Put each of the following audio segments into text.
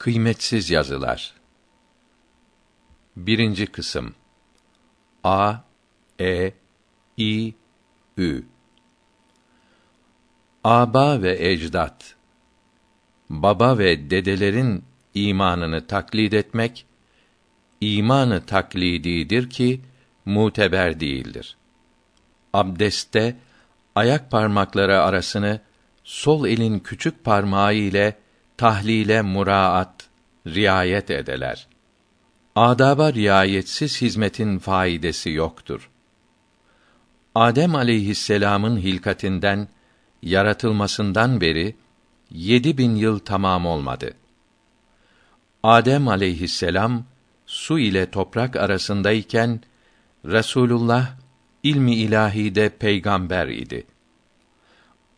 Kıymetsiz yazılar. Birinci kısım. A, E, İ, Ü. Aba ve ecdat. Baba ve dedelerin imanını taklid etmek, imanı taklididir ki muteber değildir. Abdestte ayak parmakları arasını sol elin küçük parmağı ile tahlile muraat, riayet edeler. Adaba riayetsiz hizmetin faidesi yoktur. Adem aleyhisselam'ın hilkatinden yaratılmasından beri yedi bin yıl tamam olmadı. Adem aleyhisselam su ile toprak arasındayken Resulullah ilmi ilahide peygamber idi.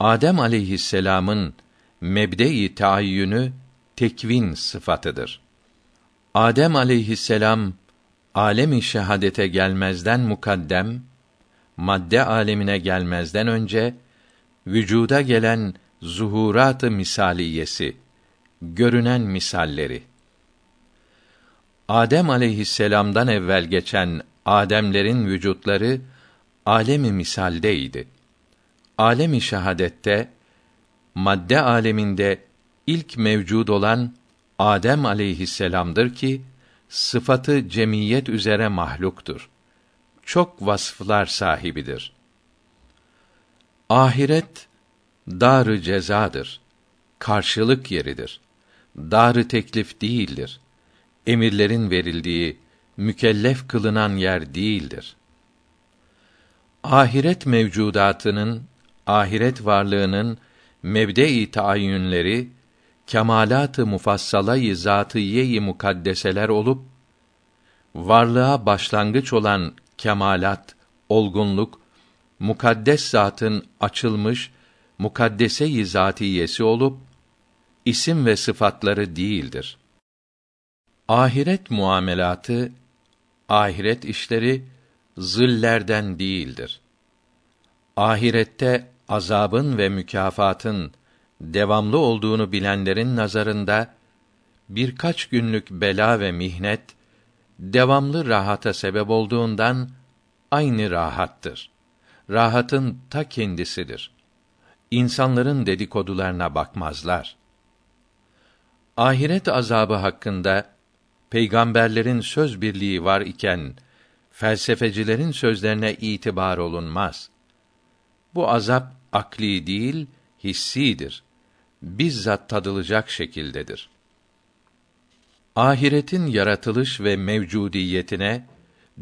Adem aleyhisselam'ın mebde-i taayyünü tekvin sıfatıdır. Adem aleyhisselam alemi şehadete gelmezden mukaddem, madde alemine gelmezden önce vücuda gelen zuhurat-ı misaliyesi, görünen misalleri. Adem aleyhisselam'dan evvel geçen Ademlerin vücutları alemi misaldeydi. Alemi şehadette madde aleminde ilk mevcud olan Adem aleyhisselam'dır ki sıfatı cemiyet üzere mahluktur. Çok vasıflar sahibidir. Ahiret darı cezadır. Karşılık yeridir. Darı teklif değildir. Emirlerin verildiği, mükellef kılınan yer değildir. Ahiret mevcudatının, ahiret varlığının mebde-i taayyünleri kemalat-ı mufassalayı zatîye-i mukaddeseler olup varlığa başlangıç olan kemalat, olgunluk mukaddes zatın açılmış mukaddese-i zatiyesi olup isim ve sıfatları değildir. Ahiret muamelatı, ahiret işleri zillerden değildir. Ahirette azabın ve mükafatın devamlı olduğunu bilenlerin nazarında birkaç günlük bela ve mihnet devamlı rahata sebep olduğundan aynı rahattır. Rahatın ta kendisidir. İnsanların dedikodularına bakmazlar. Ahiret azabı hakkında peygamberlerin söz birliği var iken felsefecilerin sözlerine itibar olunmaz. Bu azap akli değil, hissidir. Bizzat tadılacak şekildedir. Ahiretin yaratılış ve mevcudiyetine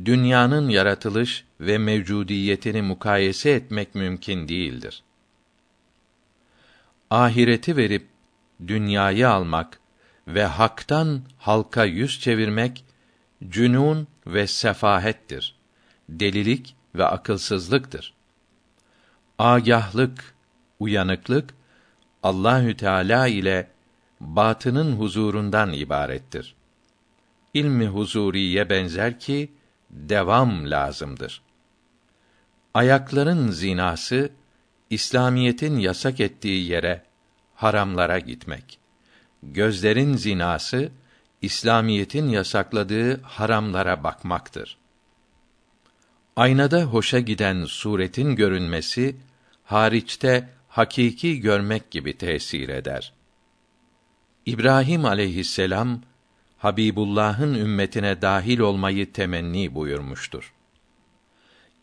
dünyanın yaratılış ve mevcudiyetini mukayese etmek mümkün değildir. Ahireti verip dünyayı almak ve haktan halka yüz çevirmek cünun ve sefahettir. Delilik ve akılsızlıktır. Agahlık, uyanıklık Allahü Teala ile batının huzurundan ibarettir. İlmi huzuriye benzer ki devam lazımdır. Ayakların zinası İslamiyetin yasak ettiği yere haramlara gitmek. Gözlerin zinası İslamiyetin yasakladığı haramlara bakmaktır. Aynada hoşa giden suretin görünmesi hariçte hakiki görmek gibi tesir eder. İbrahim aleyhisselam Habibullah'ın ümmetine dahil olmayı temenni buyurmuştur.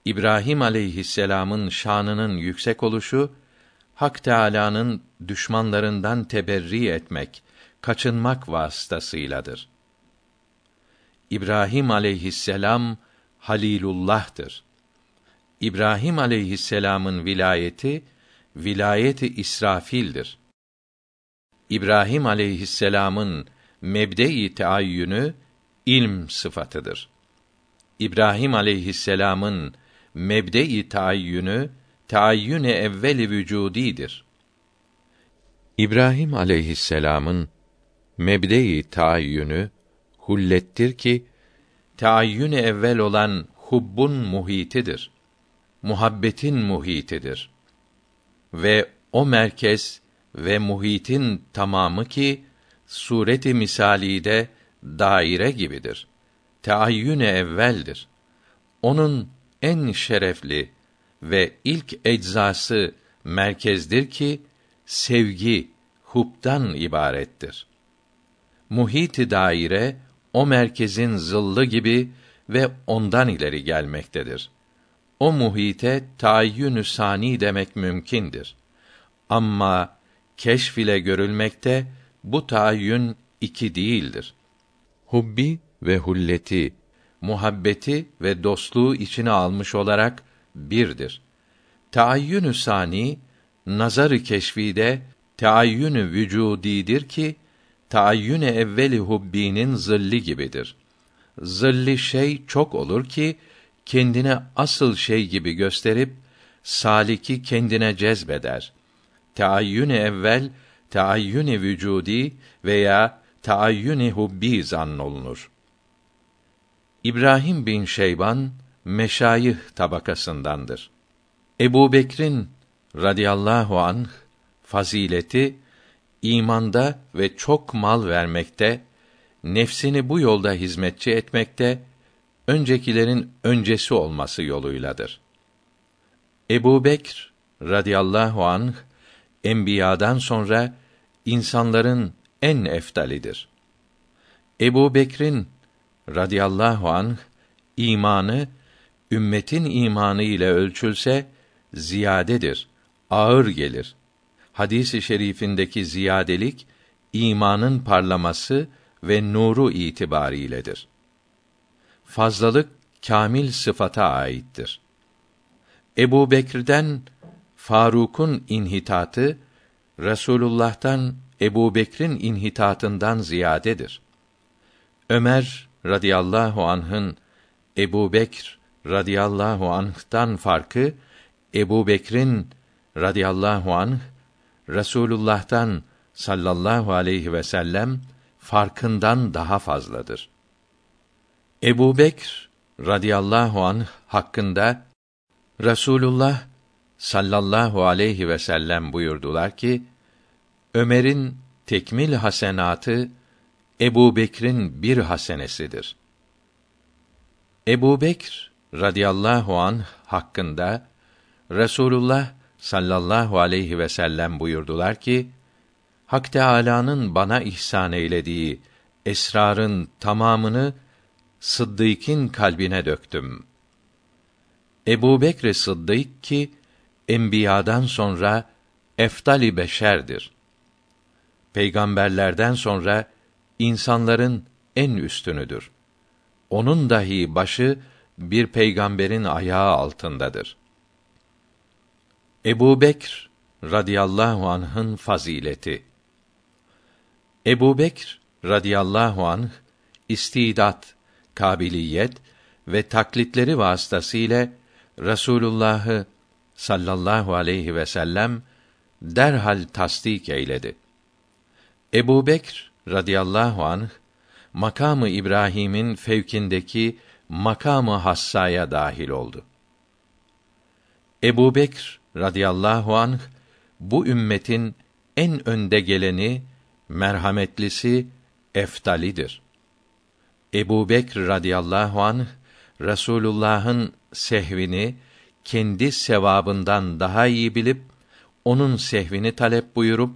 İbrahim aleyhisselam'ın şanının yüksek oluşu Hak Teâlâ'nın düşmanlarından teberri etmek, kaçınmak vasıtasıyladır. İbrahim aleyhisselam Halilullah'tır. İbrahim aleyhisselam'ın vilayeti vilayeti İsrafil'dir. İbrahim aleyhisselam'ın mebde-i teayyünü ilm sıfatıdır. İbrahim aleyhisselam'ın mebde-i taayyünü taayyüne evveli vücudidir. İbrahim aleyhisselam'ın mebde-i taayyünü hullettir ki taayyün evvel olan hubbun muhitidir. Muhabbetin muhitidir. Ve o merkez ve muhitin tamamı ki sureti misalide daire gibidir. Teayyün evveldir. Onun en şerefli ve ilk eczası merkezdir ki sevgi hubdan ibarettir. Muhit daire o merkezin zıllı gibi ve ondan ileri gelmektedir. O muhite tayyünü sani demek mümkindir. Ama keşf ile görülmekte bu tayyün iki değildir. Hubbi ve hulleti, muhabbeti ve dostluğu içine almış olarak birdir. Taayyünü sani nazarı keşfide taayyünü vücudidir ki taayyün evveli hubbinin zilli gibidir. Zilli şey çok olur ki kendine asıl şey gibi gösterip saliki kendine cezbeder. Taayyün evvel taayyün vücudi veya taayyün hubbi zannolunur. İbrahim bin Şeyban meşayih tabakasındandır. Ebu Bekir'in radıyallahu anh fazileti imanda ve çok mal vermekte, nefsini bu yolda hizmetçi etmekte, öncekilerin öncesi olması yoluyladır. Ebu Bekr radıyallahu anh enbiyadan sonra insanların en eftalidir. Ebu Bekr'in radıyallahu anh imanı ümmetin imanı ile ölçülse ziyadedir, ağır gelir. Hadisi i şerifindeki ziyadelik imanın parlaması ve nuru itibariyledir. Fazlalık kamil sıfata aittir. Ebu Bekir'den Faruk'un inhitatı Resulullah'tan Ebu Bekr'in inhitatından ziyadedir. Ömer radıyallahu anh'ın Ebu Bekr radıyallahu anh'tan farkı Ebu Bekr'in radıyallahu anh Resulullah'tan sallallahu aleyhi ve sellem farkından daha fazladır. Ebu Bekr radıyallahu anh hakkında Resulullah sallallahu aleyhi ve sellem buyurdular ki Ömer'in tekmil hasenatı Ebu Bekr'in bir hasenesidir. Ebu Bekr radıyallahu anh hakkında Resulullah sallallahu aleyhi ve sellem buyurdular ki Hak Teâlâ'nın bana ihsan eylediği esrarın tamamını Sıddık'ın kalbine döktüm. Ebu Bekr Sıddık ki enbiyadan sonra eftali beşerdir. Peygamberlerden sonra insanların en üstünüdür. Onun dahi başı bir peygamberin ayağı altındadır. Ebu Bekr radıyallahu anh'ın fazileti Ebu Bekr radıyallahu anh istidat, kabiliyet ve taklitleri vasıtasıyla Resulullah'ı sallallahu aleyhi ve sellem derhal tasdik eyledi. Ebu Bekr radıyallahu anh makamı İbrahim'in fevkindeki makamı hassaya dahil oldu. Ebu Bekr radıyallahu anh bu ümmetin en önde geleni, merhametlisi, eftalidir. Ebu Bekr radıyallahu anh Resulullah'ın sehvini kendi sevabından daha iyi bilip onun sehvini talep buyurup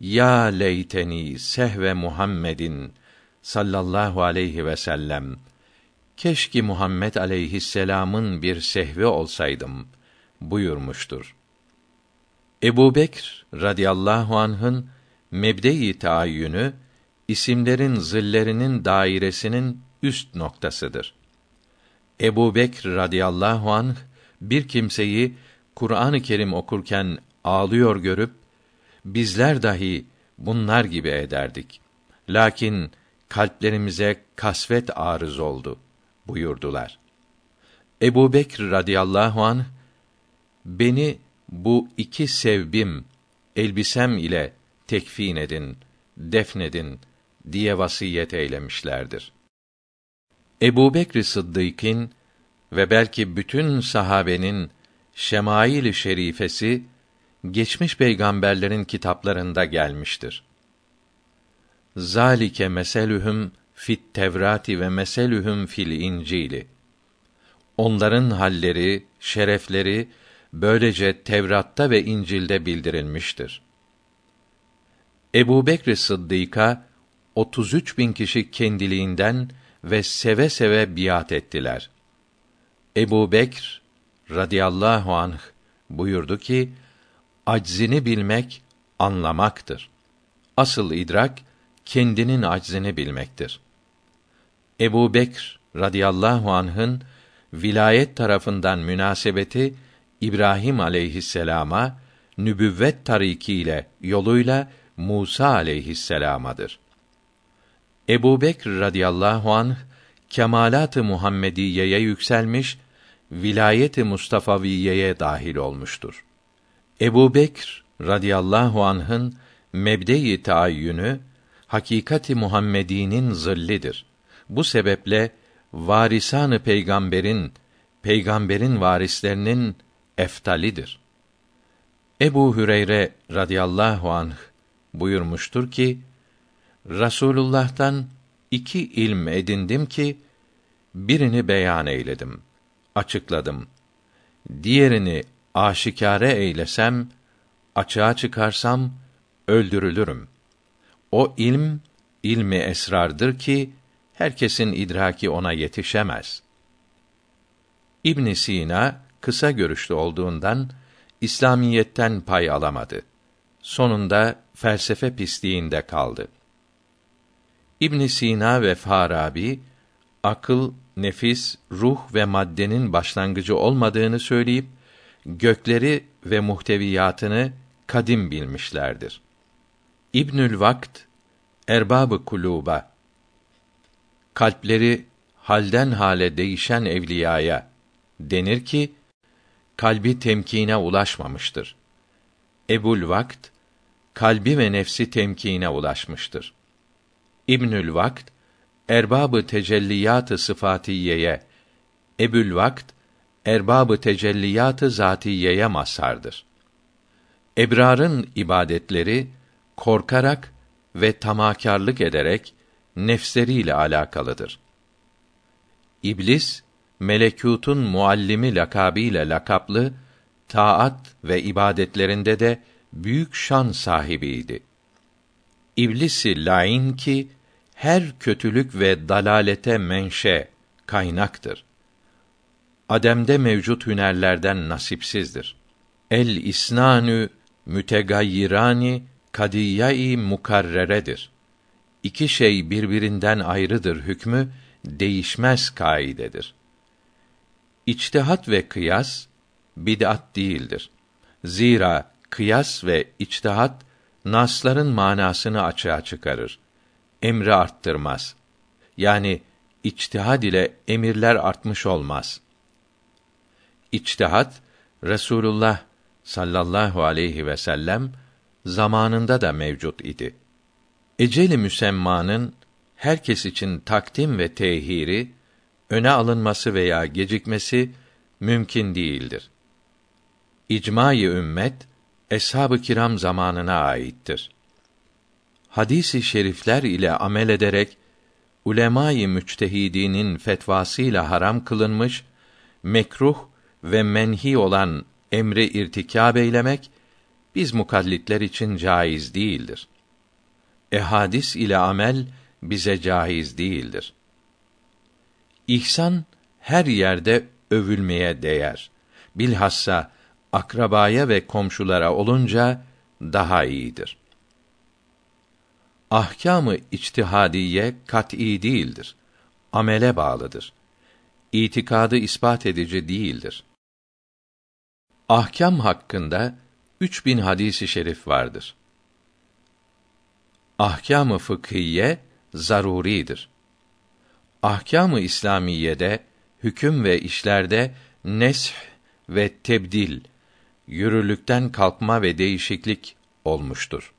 ya leyteni sehve Muhammedin sallallahu aleyhi ve sellem keşke Muhammed aleyhisselam'ın bir sehvi olsaydım buyurmuştur. Ebu Bekr radıyallahu anh'ın mebde-i taayyünü isimlerin zillerinin dairesinin üst noktasıdır. Ebu Bekr radıyallahu anh bir kimseyi Kur'an-ı Kerim okurken ağlıyor görüp bizler dahi bunlar gibi ederdik. Lakin kalplerimize kasvet arız oldu buyurdular. Ebu Bekr radıyallahu anh beni bu iki sevbim elbisem ile tekfin edin, defnedin diye vasiyet eylemişlerdir. Ebu Bekr Sıddık'ın ve belki bütün sahabenin şemail-i şerifesi geçmiş peygamberlerin kitaplarında gelmiştir. Zalike meselühüm fit Tevrati ve meselühüm fil İncili. Onların halleri, şerefleri böylece Tevrat'ta ve İncil'de bildirilmiştir. Ebu Bekr Sıddık'a 33 bin kişi kendiliğinden ve seve seve biat ettiler. Ebu Bekr radıyallahu anh buyurdu ki, aczini bilmek anlamaktır. Asıl idrak kendinin aczini bilmektir. Ebu Bekr radıyallahu anh'ın vilayet tarafından münasebeti İbrahim aleyhisselama nübüvvet tarikiyle yoluyla Musa aleyhisselamadır. Ebu Bekr radıyallahu anh kemalat-ı Muhammediyeye yükselmiş, vilayet-i Mustafaviyeye dahil olmuştur. Ebu Bekr radıyallahu anh'ın mebde-i taayyünü hakikati Muhammedi'nin zillidir. Bu sebeple varisanı peygamberin peygamberin varislerinin eftalidir. Ebu Hüreyre radıyallahu anh buyurmuştur ki Rasulullah'tan iki ilm edindim ki birini beyan eyledim, açıkladım. Diğerini aşikare eylesem, açığa çıkarsam öldürülürüm. O ilm ilmi esrardır ki herkesin idraki ona yetişemez. İbn Sina kısa görüşlü olduğundan İslamiyetten pay alamadı. Sonunda felsefe pisliğinde kaldı. İbn Sina ve Farabi akıl, nefis, ruh ve maddenin başlangıcı olmadığını söyleyip gökleri ve muhteviyatını kadim bilmişlerdir. İbnül Vakt erbabı kuluba kalpleri halden hale değişen evliyaya denir ki kalbi temkine ulaşmamıştır. Ebul Vakt kalbi ve nefsi temkine ulaşmıştır. İbnül Vakt erbabı tecelliyatı sıfatiyeye Ebul Vakt erbabı tecelliyatı zatiyeye mazhardır. Ebrarın ibadetleri korkarak ve tamakarlık ederek nefsleriyle alakalıdır. İblis melekûtun muallimi lakabıyla lakaplı taat ve ibadetlerinde de büyük şan sahibiydi. İblisi lain ki her kötülük ve dalalete menşe kaynaktır. Adem'de mevcut hünerlerden nasipsizdir. El isnanü mütegayyirani kadiyai mukarreredir. İki şey birbirinden ayrıdır hükmü değişmez kaidedir. İçtihat ve kıyas bid'at değildir. Zira kıyas ve içtihat nasların manasını açığa çıkarır. Emri arttırmaz. Yani içtihad ile emirler artmış olmaz. İçtihat Resulullah sallallahu aleyhi ve sellem zamanında da mevcut idi. Eceli müsemmanın herkes için takdim ve tehiri öne alınması veya gecikmesi mümkün değildir. İcmai ümmet eshab-ı kiram zamanına aittir. Hadisi şerifler ile amel ederek ulemâ-i müçtehidinin fetvasıyla haram kılınmış, mekruh ve menhi olan emri irtikâb eylemek biz mukallitler için caiz değildir. Ehadis ile amel bize caiz değildir. İhsan her yerde övülmeye değer. Bilhassa akrabaya ve komşulara olunca daha iyidir. Ahkamı içtihadiye kat'î değildir. Amele bağlıdır. İtikadı ispat edici değildir. Ahkam hakkında üç bin hadisi şerif vardır. Ahkâm-ı fıkhiye zaruridir. Ahkâm-ı İslamiyede hüküm ve işlerde nesh ve tebdil yürürlükten kalkma ve değişiklik olmuştur.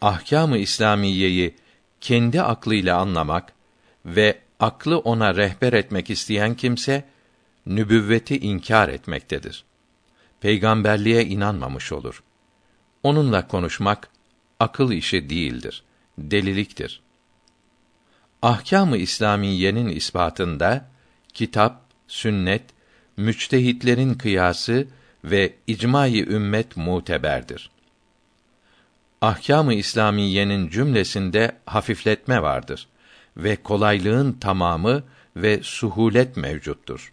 Ahkâm-ı İslamiyeyi kendi aklıyla anlamak ve aklı ona rehber etmek isteyen kimse nübüvveti inkar etmektedir. Peygamberliğe inanmamış olur. Onunla konuşmak akıl işi değildir. deliliktir. Ahkâm-ı İslamiyenin ispatında kitap, sünnet, müçtehitlerin kıyası ve icmai ümmet muteberdir. Ahkâm-ı İslamiyenin cümlesinde hafifletme vardır ve kolaylığın tamamı ve suhulet mevcuttur.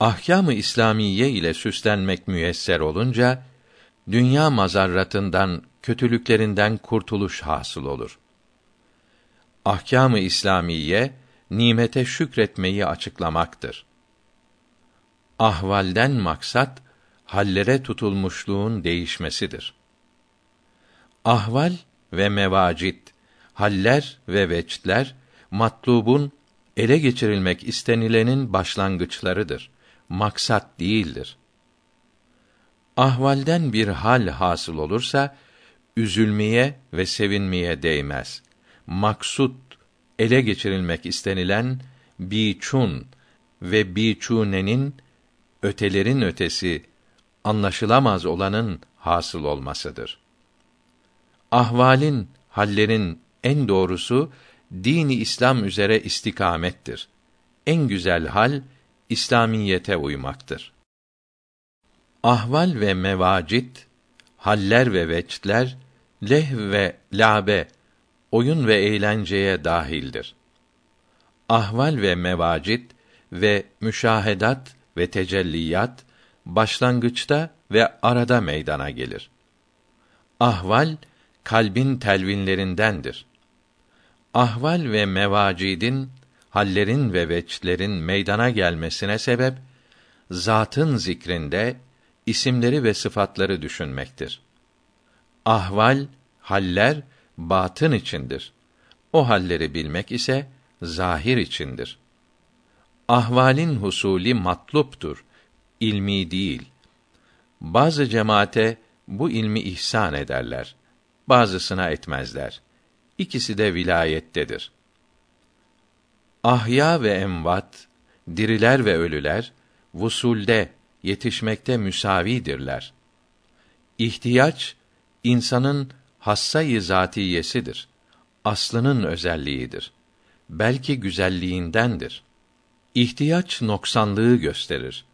Ahkâm-ı İslamiye ile süslenmek müyesser olunca dünya mazarratından, kötülüklerinden kurtuluş hasıl olur. Ahkâm-ı İslamiye nimete şükretmeyi açıklamaktır. Ahvalden maksat hallere tutulmuşluğun değişmesidir. Ahval ve mevacit, haller ve veçtler matlubun ele geçirilmek istenilenin başlangıçlarıdır. Maksat değildir. Ahvalden bir hal hasıl olursa üzülmeye ve sevinmeye değmez. Maksut ele geçirilmek istenilen biçun ve biçunenin ötelerin ötesi anlaşılamaz olanın hasıl olmasıdır. Ahvalin, hallerin en doğrusu dini İslam üzere istikamettir. En güzel hal İslamiyete uymaktır. Ahval ve mevacit, haller ve veçtler, leh ve labe, oyun ve eğlenceye dahildir. Ahval ve mevacit ve müşahedat ve tecelliyat başlangıçta ve arada meydana gelir. Ahval kalbin telvinlerindendir. Ahval ve mevacidin, hallerin ve veçlerin meydana gelmesine sebep zatın zikrinde isimleri ve sıfatları düşünmektir. Ahval, haller batın içindir. O halleri bilmek ise zahir içindir. Ahvalin husuli matluptur, ilmi değil. Bazı cemaate bu ilmi ihsan ederler. Bazısına etmezler. İkisi de vilayettedir. Ahya ve emvat, diriler ve ölüler vusulde, yetişmekte müsavidirler. İhtiyaç insanın hassayı zatiyesidir. Aslının özelliğidir. Belki güzelliğindendir. İhtiyaç noksanlığı gösterir.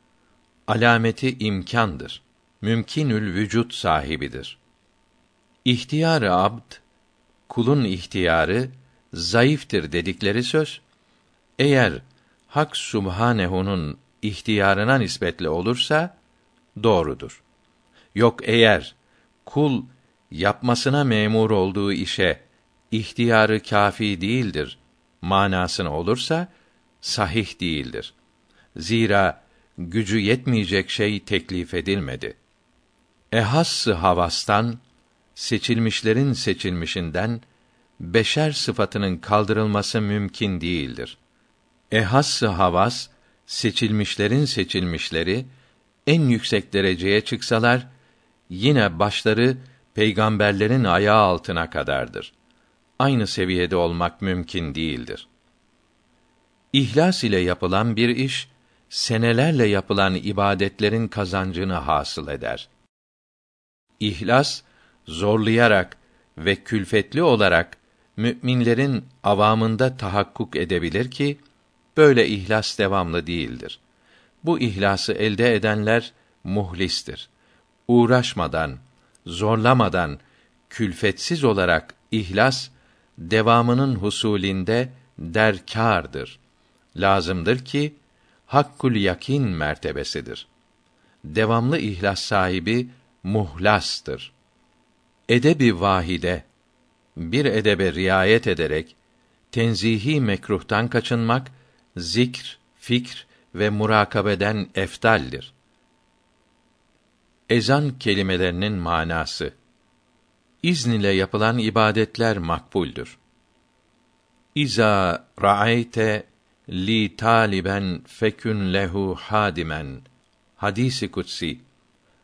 Alameti imkandır. Mümkinül vücut sahibidir. İhtiyarı abd, kulun ihtiyarı zayıftır dedikleri söz eğer Hak Subhanehu'nun ihtiyarına nispetle olursa doğrudur. Yok eğer kul yapmasına memur olduğu işe ihtiyarı kafi değildir manasını olursa sahih değildir. Zira gücü yetmeyecek şey teklif edilmedi. Ehassı havastan seçilmişlerin seçilmişinden beşer sıfatının kaldırılması mümkün değildir. Ehassı havas seçilmişlerin seçilmişleri en yüksek dereceye çıksalar yine başları peygamberlerin ayağı altına kadardır. Aynı seviyede olmak mümkün değildir. İhlas ile yapılan bir iş senelerle yapılan ibadetlerin kazancını hasıl eder. İhlas zorlayarak ve külfetli olarak müminlerin avamında tahakkuk edebilir ki böyle ihlas devamlı değildir. Bu ihlası elde edenler muhlistir. Uğraşmadan, zorlamadan, külfetsiz olarak ihlas devamının husulinde derkârdır. Lazımdır ki hakkul yakin mertebesidir. Devamlı ihlas sahibi muhlastır. Edebi vahide bir edebe riayet ederek tenzihi mekruhtan kaçınmak zikr, fikr ve murakabeden eftaldir. Ezan kelimelerinin manası İzn ile yapılan ibadetler makbuldür. İza ra'ayte li taliben fekün lehu hadimen. Hadisi kutsi.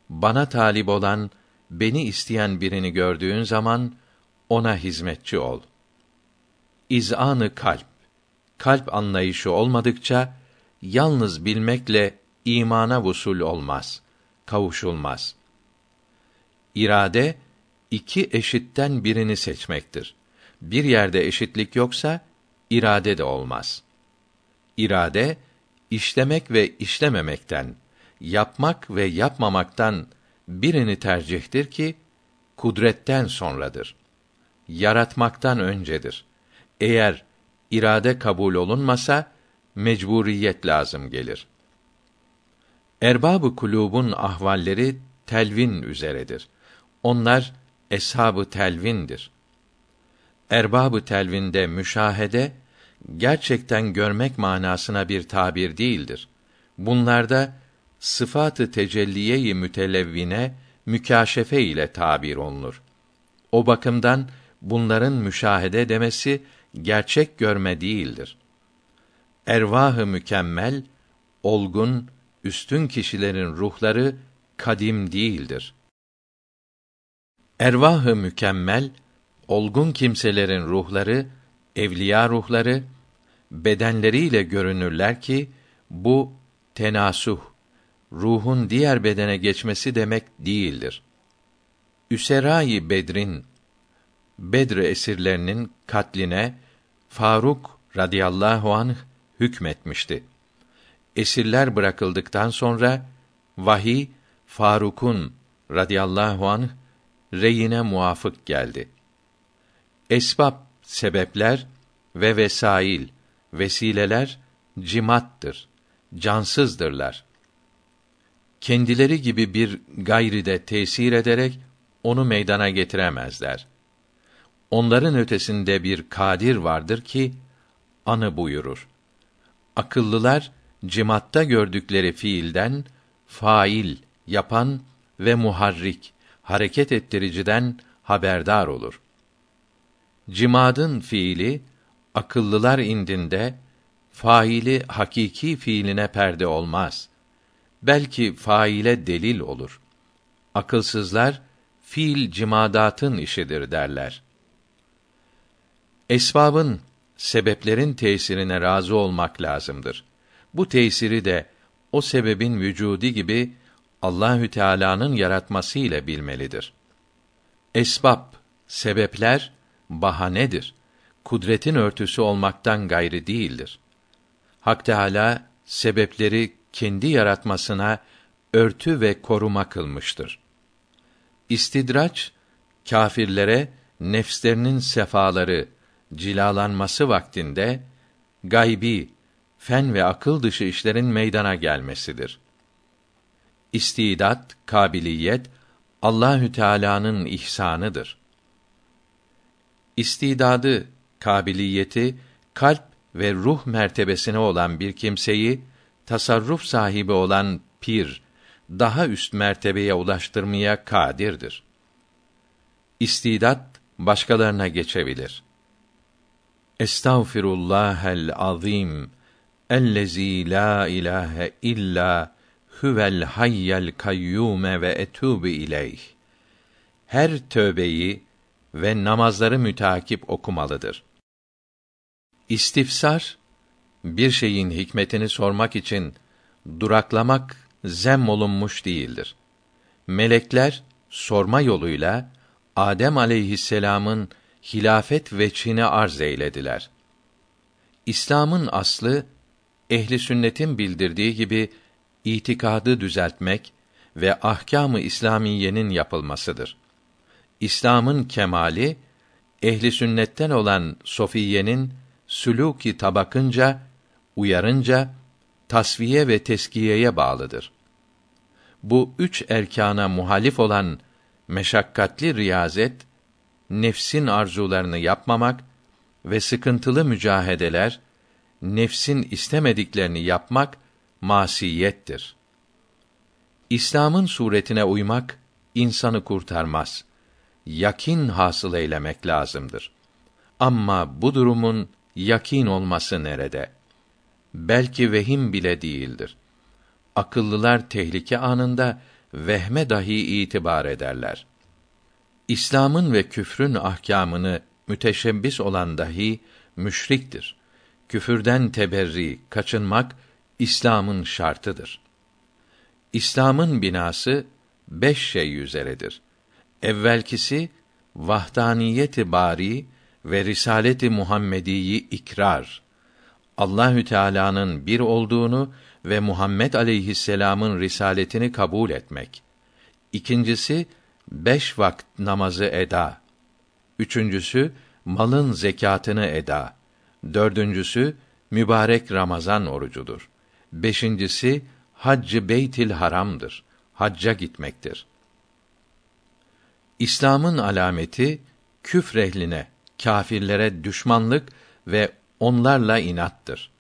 Bana talip olan, beni isteyen birini gördüğün zaman ona hizmetçi ol. İzanı kalp. Kalp anlayışı olmadıkça yalnız bilmekle imana vusul olmaz, kavuşulmaz. İrade iki eşitten birini seçmektir. Bir yerde eşitlik yoksa irade de olmaz. İrade işlemek ve işlememekten, yapmak ve yapmamaktan birini tercihtir ki kudretten sonradır. Yaratmaktan öncedir. Eğer irade kabul olunmasa mecburiyet lazım gelir. Erbab-ı kulubun ahvalleri telvin üzeredir. Onlar eshab-ı telvindir. Erbab-ı telvinde müşahede gerçekten görmek manasına bir tabir değildir. Bunlarda sıfatı tecelliye-i mütelevvine mükaşefe ile tabir olunur. O bakımdan bunların müşahede demesi gerçek görme değildir. Ervahı mükemmel, olgun, üstün kişilerin ruhları kadim değildir. Ervahı mükemmel, olgun kimselerin ruhları, evliya ruhları, bedenleriyle görünürler ki, bu tenasuh, ruhun diğer bedene geçmesi demek değildir. Üserai Bedrin, Bedr esirlerinin katline Faruk radıyallahu anh hükmetmişti. Esirler bırakıldıktan sonra vahiy Faruk'un radıyallahu anh reyine muafık geldi. Esbab sebepler ve vesail vesileler cimattır, cansızdırlar. Kendileri gibi bir gayride tesir ederek onu meydana getiremezler. Onların ötesinde bir kadir vardır ki anı buyurur. Akıllılar cimatta gördükleri fiilden fail, yapan ve muharrik, hareket ettiriciden haberdar olur. Cimadın fiili akıllılar indinde faili hakiki fiiline perde olmaz. Belki faile delil olur. Akılsızlar fiil cimadatın işidir derler. Esbabın sebeplerin tesirine razı olmak lazımdır. Bu tesiri de o sebebin vücudi gibi Allahü Teala'nın yaratması ile bilmelidir. Esbab, sebepler bahanedir. Kudretin örtüsü olmaktan gayri değildir. Hak Teala sebepleri kendi yaratmasına örtü ve koruma kılmıştır. İstidraç kâfirlere nefslerinin sefaları cilalanması vaktinde gaybi, fen ve akıl dışı işlerin meydana gelmesidir. İstidat, kabiliyet Allahü Teala'nın ihsanıdır. İstidadı, kabiliyeti kalp ve ruh mertebesine olan bir kimseyi tasarruf sahibi olan pir daha üst mertebeye ulaştırmaya kadirdir. İstidat başkalarına geçebilir. Estağfirullahel azim ellezî la ilahe illa huvel hayyel kayyume ve etûbü ileyh. Her tövbeyi ve namazları mütakip okumalıdır. İstifsar bir şeyin hikmetini sormak için duraklamak zem olunmuş değildir. Melekler sorma yoluyla Adem aleyhisselam'ın hilafet veçhini arz eylediler. İslam'ın aslı ehli sünnetin bildirdiği gibi itikadı düzeltmek ve ahkâm-ı İslamiyenin yapılmasıdır. İslam'ın kemali ehli sünnetten olan sofiyenin sülûki tabakınca uyarınca tasviye ve teskiyeye bağlıdır. Bu üç erkana muhalif olan meşakkatli riyazet nefsin arzularını yapmamak ve sıkıntılı mücahedeler nefsin istemediklerini yapmak masiyettir. İslam'ın suretine uymak insanı kurtarmaz. Yakin hasıl eylemek lazımdır. Ama bu durumun yakin olması nerede? Belki vehim bile değildir. Akıllılar tehlike anında vehme dahi itibar ederler. İslam'ın ve küfrün ahkamını müteşebbis olan dahi müşriktir. Küfürden teberri, kaçınmak İslam'ın şartıdır. İslam'ın binası beş şey üzeredir. Evvelkisi vahdaniyeti bari ve risaleti Muhammediyi ikrar. Allahü Teala'nın bir olduğunu ve Muhammed aleyhisselam'ın risaletini kabul etmek. İkincisi beş vakit namazı eda. Üçüncüsü malın zekatını eda. Dördüncüsü mübarek Ramazan orucudur. Beşincisi haccı Beytil Haram'dır. Hacca gitmektir. İslam'ın alameti küfrehline, kâfirlere düşmanlık ve onlarla inattır.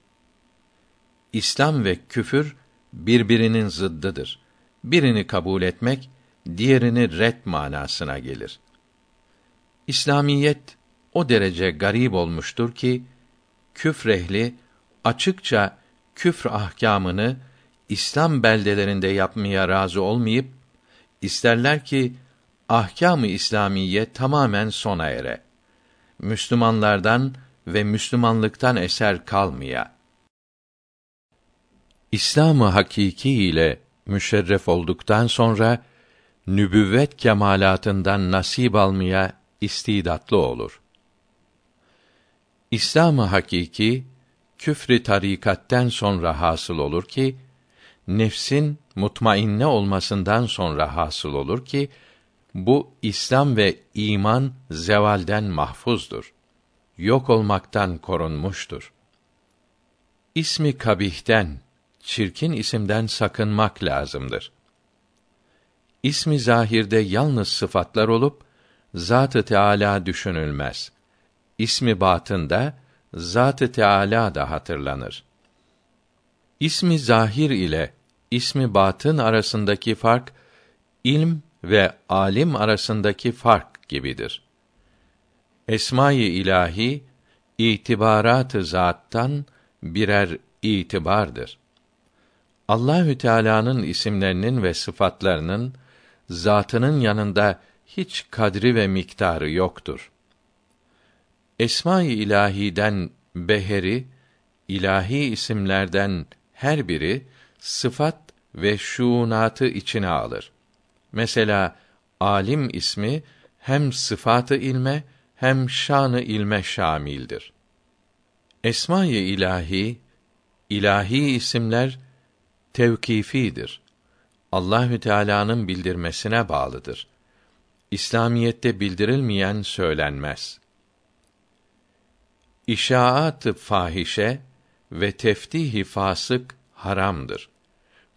İslam ve küfür birbirinin zıddıdır. Birini kabul etmek diğerini red manasına gelir. İslamiyet o derece garip olmuştur ki küfrehli açıkça küfr ahkamını İslam beldelerinde yapmaya razı olmayıp isterler ki ahkâm-ı İslamiye tamamen sona ere. Müslümanlardan ve Müslümanlıktan eser kalmaya. İslamı hakiki ile müşerref olduktan sonra nübüvvet kemalatından nasip almaya istidatlı olur. İslamı hakiki küfrü tarikatten sonra hasıl olur ki nefsin mutmainne olmasından sonra hasıl olur ki bu İslam ve iman zevalden mahfuzdur. Yok olmaktan korunmuştur. İsmi kabihten, çirkin isimden sakınmak lazımdır. İsmi zahirde yalnız sıfatlar olup Zat-ı Teâlâ düşünülmez. İsmi batında Zat-ı Teâlâ da hatırlanır. İsmi zahir ile ismi batın arasındaki fark ilm ve alim arasındaki fark gibidir. Esma-i ilahi itibarat-ı zattan birer itibardır. Allahü Teala'nın isimlerinin ve sıfatlarının zatının yanında hiç kadri ve miktarı yoktur. Esma-i ilahiden beheri, ilahi isimlerden her biri sıfat ve şuunatı içine alır. Mesela alim ismi hem sıfatı ilme hem şanı ilme şamildir. Esma-i ilahi ilahi isimler tevkifidir. Allahü Teala'nın bildirmesine bağlıdır. İslamiyette bildirilmeyen söylenmez. İşaat-ı fahişe ve teftihi fasık haramdır.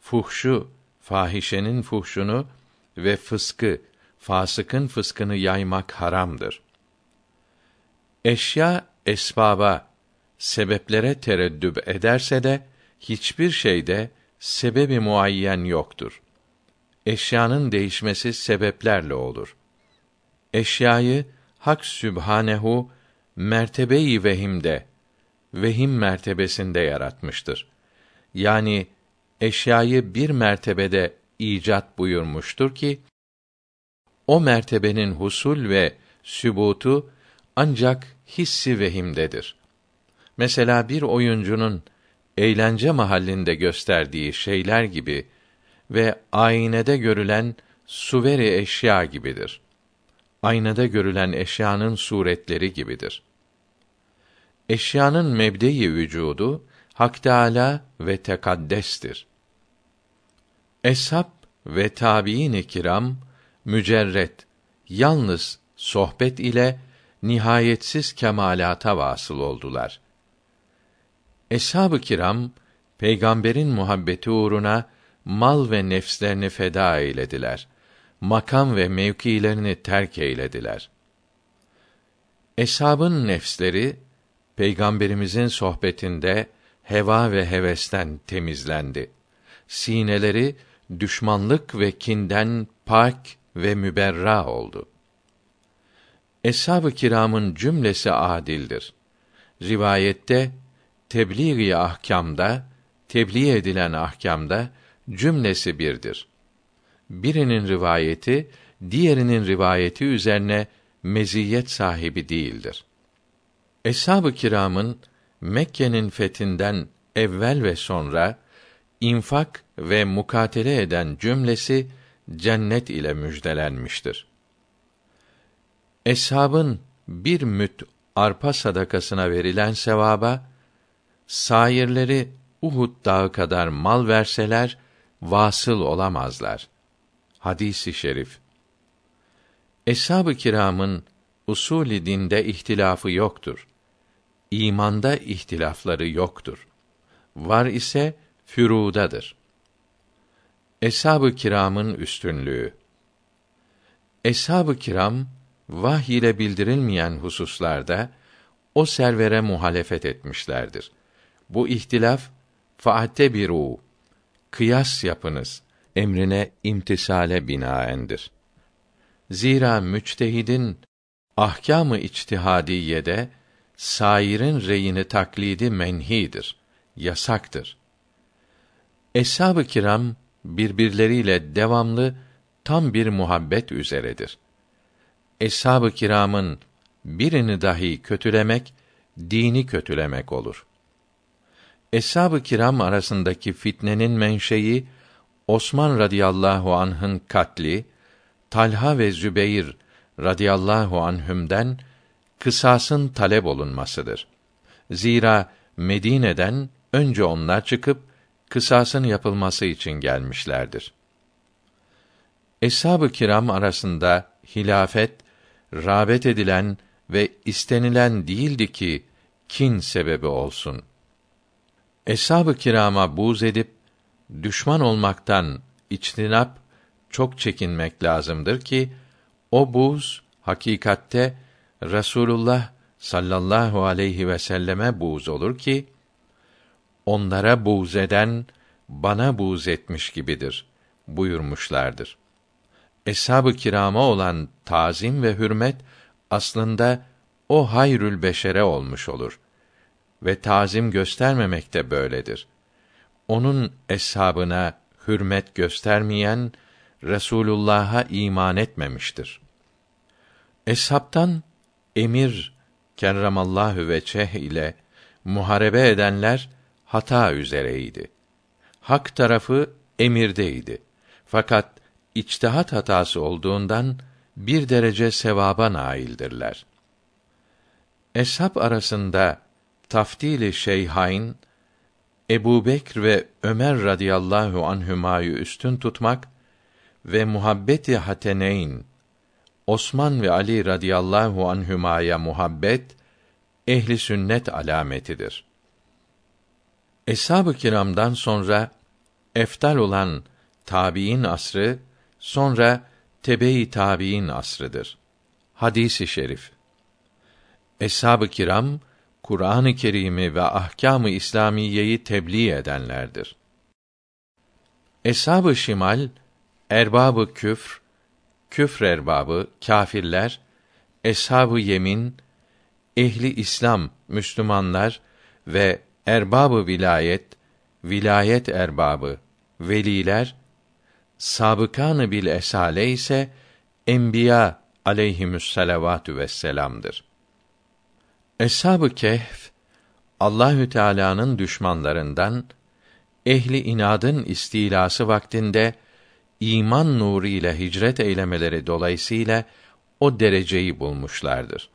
Fuhşu, fahişenin fuhşunu ve fıskı, fasıkın fıskını yaymak haramdır. Eşya esbaba, sebeplere tereddüb ederse de hiçbir şeyde sebebi muayyen yoktur. Eşyanın değişmesi sebeplerle olur. Eşyayı Hak Sübhanehu mertebeyi vehimde, vehim mertebesinde yaratmıştır. Yani eşyayı bir mertebede icat buyurmuştur ki o mertebenin husul ve sübutu ancak hissi vehimdedir. Mesela bir oyuncunun eğlence mahallinde gösterdiği şeyler gibi ve aynede görülen suveri eşya gibidir. Aynada görülen eşyanın suretleri gibidir. Eşyanın mebdeyi vücudu Hak Teâlâ ve tekaddestir. Eshab ve tabiin-i kiram mücerret yalnız sohbet ile nihayetsiz kemalata vasıl oldular. Eshab-ı kiram peygamberin muhabbeti uğruna mal ve nefslerini feda eylediler. Makam ve mevkilerini terk eylediler. Eshabın nefsleri peygamberimizin sohbetinde heva ve hevesten temizlendi. Sineleri düşmanlık ve kinden pak ve müberra oldu. Eshab-ı kiramın cümlesi adildir. Rivayette tebliğ-i ahkamda, tebliğ edilen ahkamda cümlesi birdir. Birinin rivayeti diğerinin rivayeti üzerine meziyet sahibi değildir. Eshab-ı kiramın Mekke'nin fethinden evvel ve sonra infak ve mukatele eden cümlesi cennet ile müjdelenmiştir. Eshabın bir müt arpa sadakasına verilen sevaba sairleri Uhud dağı kadar mal verseler vasıl olamazlar. Hadisi şerif. Eshab-ı kiramın usulü dinde ihtilafı yoktur. İmanda ihtilafları yoktur. Var ise fürudadır. Eshab-ı kiramın üstünlüğü. Eshab-ı kiram vahy ile bildirilmeyen hususlarda o servere muhalefet etmişlerdir. Bu ihtilaf fa'tebiru kıyas yapınız emrine imtisale binaendir. Zira müçtehidin ahkâm-ı içtihadiyede sairin reyini taklidi menhidir, yasaktır. Eshab-ı kiram birbirleriyle devamlı tam bir muhabbet üzeredir. Eshab-ı kiramın birini dahi kötülemek dini kötülemek olur. Eshab-ı kiram arasındaki fitnenin menşei Osman radıyallahu anh'ın katli, Talha ve Zübeyir radıyallahu anhümden kısasın talep olunmasıdır. Zira Medine'den önce onlar çıkıp kısasın yapılması için gelmişlerdir. Eshab-ı kiram arasında hilafet rağbet edilen ve istenilen değildi ki kin sebebi olsun. Eshab-ı kirama buz edip düşman olmaktan içtinap çok çekinmek lazımdır ki o buz hakikatte Rasulullah sallallahu aleyhi ve selleme buz olur ki onlara buz eden bana buz etmiş gibidir buyurmuşlardır. Eshab-ı kirama olan tazim ve hürmet aslında o hayrül beşere olmuş olur ve tazim göstermemek de böyledir. Onun eshabına hürmet göstermeyen Resulullah'a iman etmemiştir. Eshabtan emir kerramallahu ve çeh ile muharebe edenler hata üzereydi. Hak tarafı emirdeydi. Fakat içtihat hatası olduğundan bir derece sevaba naildirler. Eshab arasında taftili şeyhain Ebu Bekr ve Ömer radıyallahu anhümayı üstün tutmak ve muhabbeti hateneyn Osman ve Ali radıyallahu anhümaya muhabbet ehli sünnet alametidir. Eshab-ı kiramdan sonra eftal olan tabiin asrı sonra tebe-i tabiin asrıdır. Hadisi şerif. Eshab-ı kiram Kur'an-ı Kerim'i ve ahkâm-ı İslamiyeyi tebliğ edenlerdir. Eshab-ı şimal erbabı küfr, küfr erbabı, kâfirler, eshab-ı yemin, ehli İslam, Müslümanlar ve erbabı vilayet, vilayet erbabı, veliler, sabıkanı bil esale ise enbiya aleyhimüsselavatü vesselam'dır. Eshab-ı Kehf Allahü Teala'nın düşmanlarından ehli inadın istilası vaktinde iman nuru ile hicret eylemeleri dolayısıyla o dereceyi bulmuşlardır.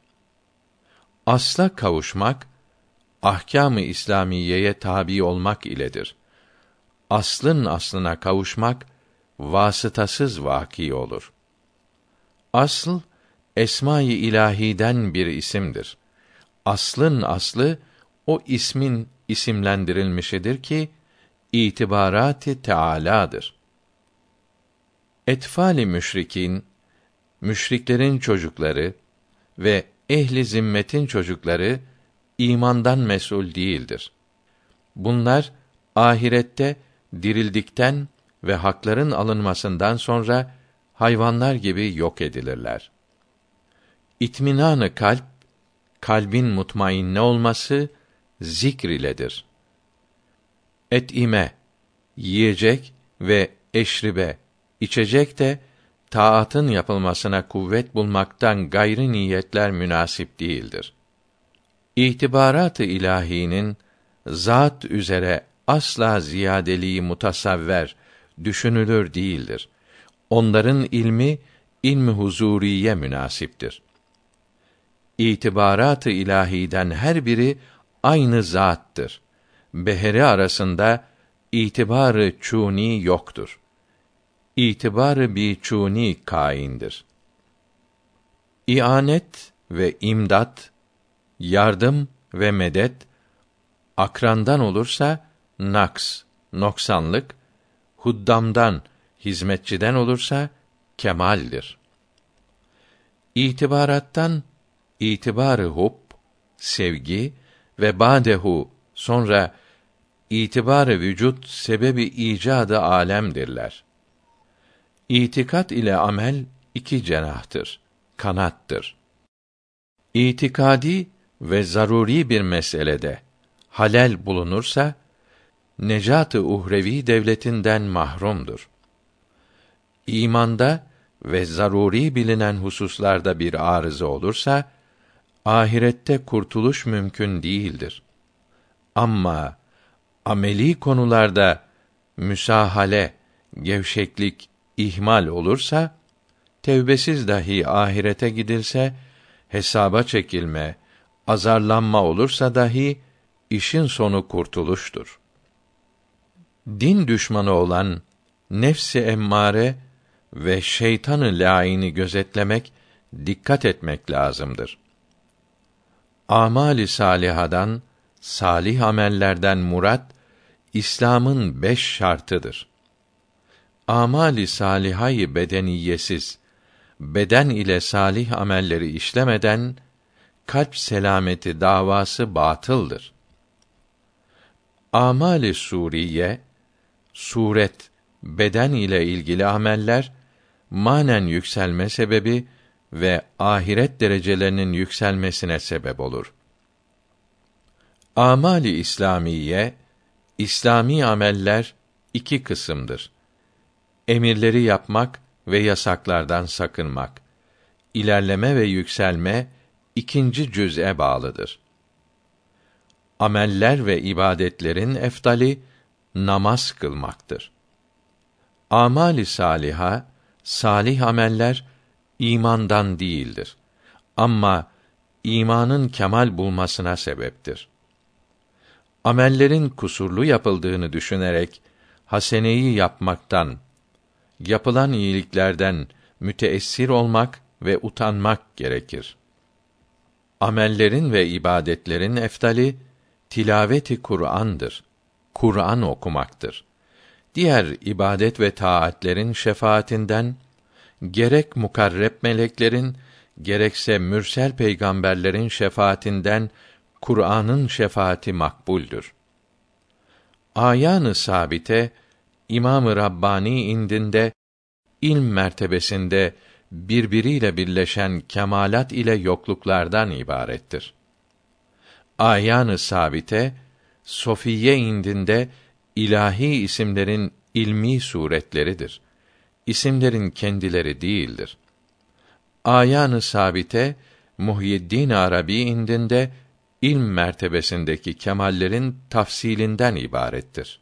Asla kavuşmak ahkâm-ı İslamiyeye tabi olmak iledir. Aslın aslına kavuşmak vasıtasız vaki olur. Asıl esma-i ilahiden bir isimdir. Aslın aslı o ismin isimlendirilmişidir ki itibarati teâlâdır. Etfali müşrikin, müşriklerin çocukları ve ehli zimmetin çocukları imandan mesul değildir. Bunlar ahirette dirildikten ve hakların alınmasından sonra hayvanlar gibi yok edilirler. İtminanı kalp, kalbin mutmainne olması zikr iledir. Etime, yiyecek ve eşribe, içecek de taatın yapılmasına kuvvet bulmaktan gayri niyetler münasip değildir. İtibarat-ı ilahinin zat üzere asla ziyadeliği mutasavver, düşünülür değildir. Onların ilmi ilmi huzuriye münasiptir. itibarat-ı ilahiden her biri aynı zattır. Beheri arasında itibarı çuni yoktur. İtibarı bi çuni kaindir. İanet ve imdat, yardım ve medet akrandan olursa naks, noksanlık, huddamdan, hizmetçiden olursa kemaldir. İtibarattan itibarı hub, sevgi ve badehu sonra itibarı vücut sebebi icadı alemdirler. İtikat ile amel iki cenahtır, kanattır. İtikadi ve zaruri bir meselede halel bulunursa necat-ı uhrevi devletinden mahrumdur. İmanda ve zaruri bilinen hususlarda bir arıza olursa ahirette kurtuluş mümkün değildir. Ama ameli konularda müsahale, gevşeklik, ihmal olursa tevbesiz dahi ahirete gidilse hesaba çekilme, azarlanma olursa dahi işin sonu kurtuluştur. Din düşmanı olan nefsi emmare ve şeytanı laini gözetlemek, dikkat etmek lazımdır. Amali salihadan, salih amellerden murat İslam'ın beş şartıdır. Amali salihayı bedeniyesiz, beden ile salih amelleri işlemeden kalp selameti davası batıldır. Amali suriye suret, beden ile ilgili ameller manen yükselme sebebi ve ahiret derecelerinin yükselmesine sebep olur. Amali İslamiye İslami ameller iki kısımdır. Emirleri yapmak ve yasaklardan sakınmak. İlerleme ve yükselme ikinci cüz'e bağlıdır. Ameller ve ibadetlerin eftali namaz kılmaktır. Amali saliha, salih ameller imandan değildir. Ama imanın kemal bulmasına sebeptir. Amellerin kusurlu yapıldığını düşünerek haseneyi yapmaktan, yapılan iyiliklerden müteessir olmak ve utanmak gerekir. Amellerin ve ibadetlerin eftali tilaveti Kur'an'dır. Kur'an okumaktır. Diğer ibadet ve taatlerin şefaatinden gerek mukarreb meleklerin gerekse mürsel peygamberlerin şefaatinden Kur'an'ın şefaati makbuldür. Ayanı sabite İmam-ı Rabbani indinde ilm mertebesinde birbiriyle birleşen kemalat ile yokluklardan ibarettir. Ayanı sabite Sofiye indinde ilahi isimlerin ilmi suretleridir. İsimlerin kendileri değildir. Ayanı sabite Muhyiddin Arabi indinde ilm mertebesindeki kemallerin tafsilinden ibarettir.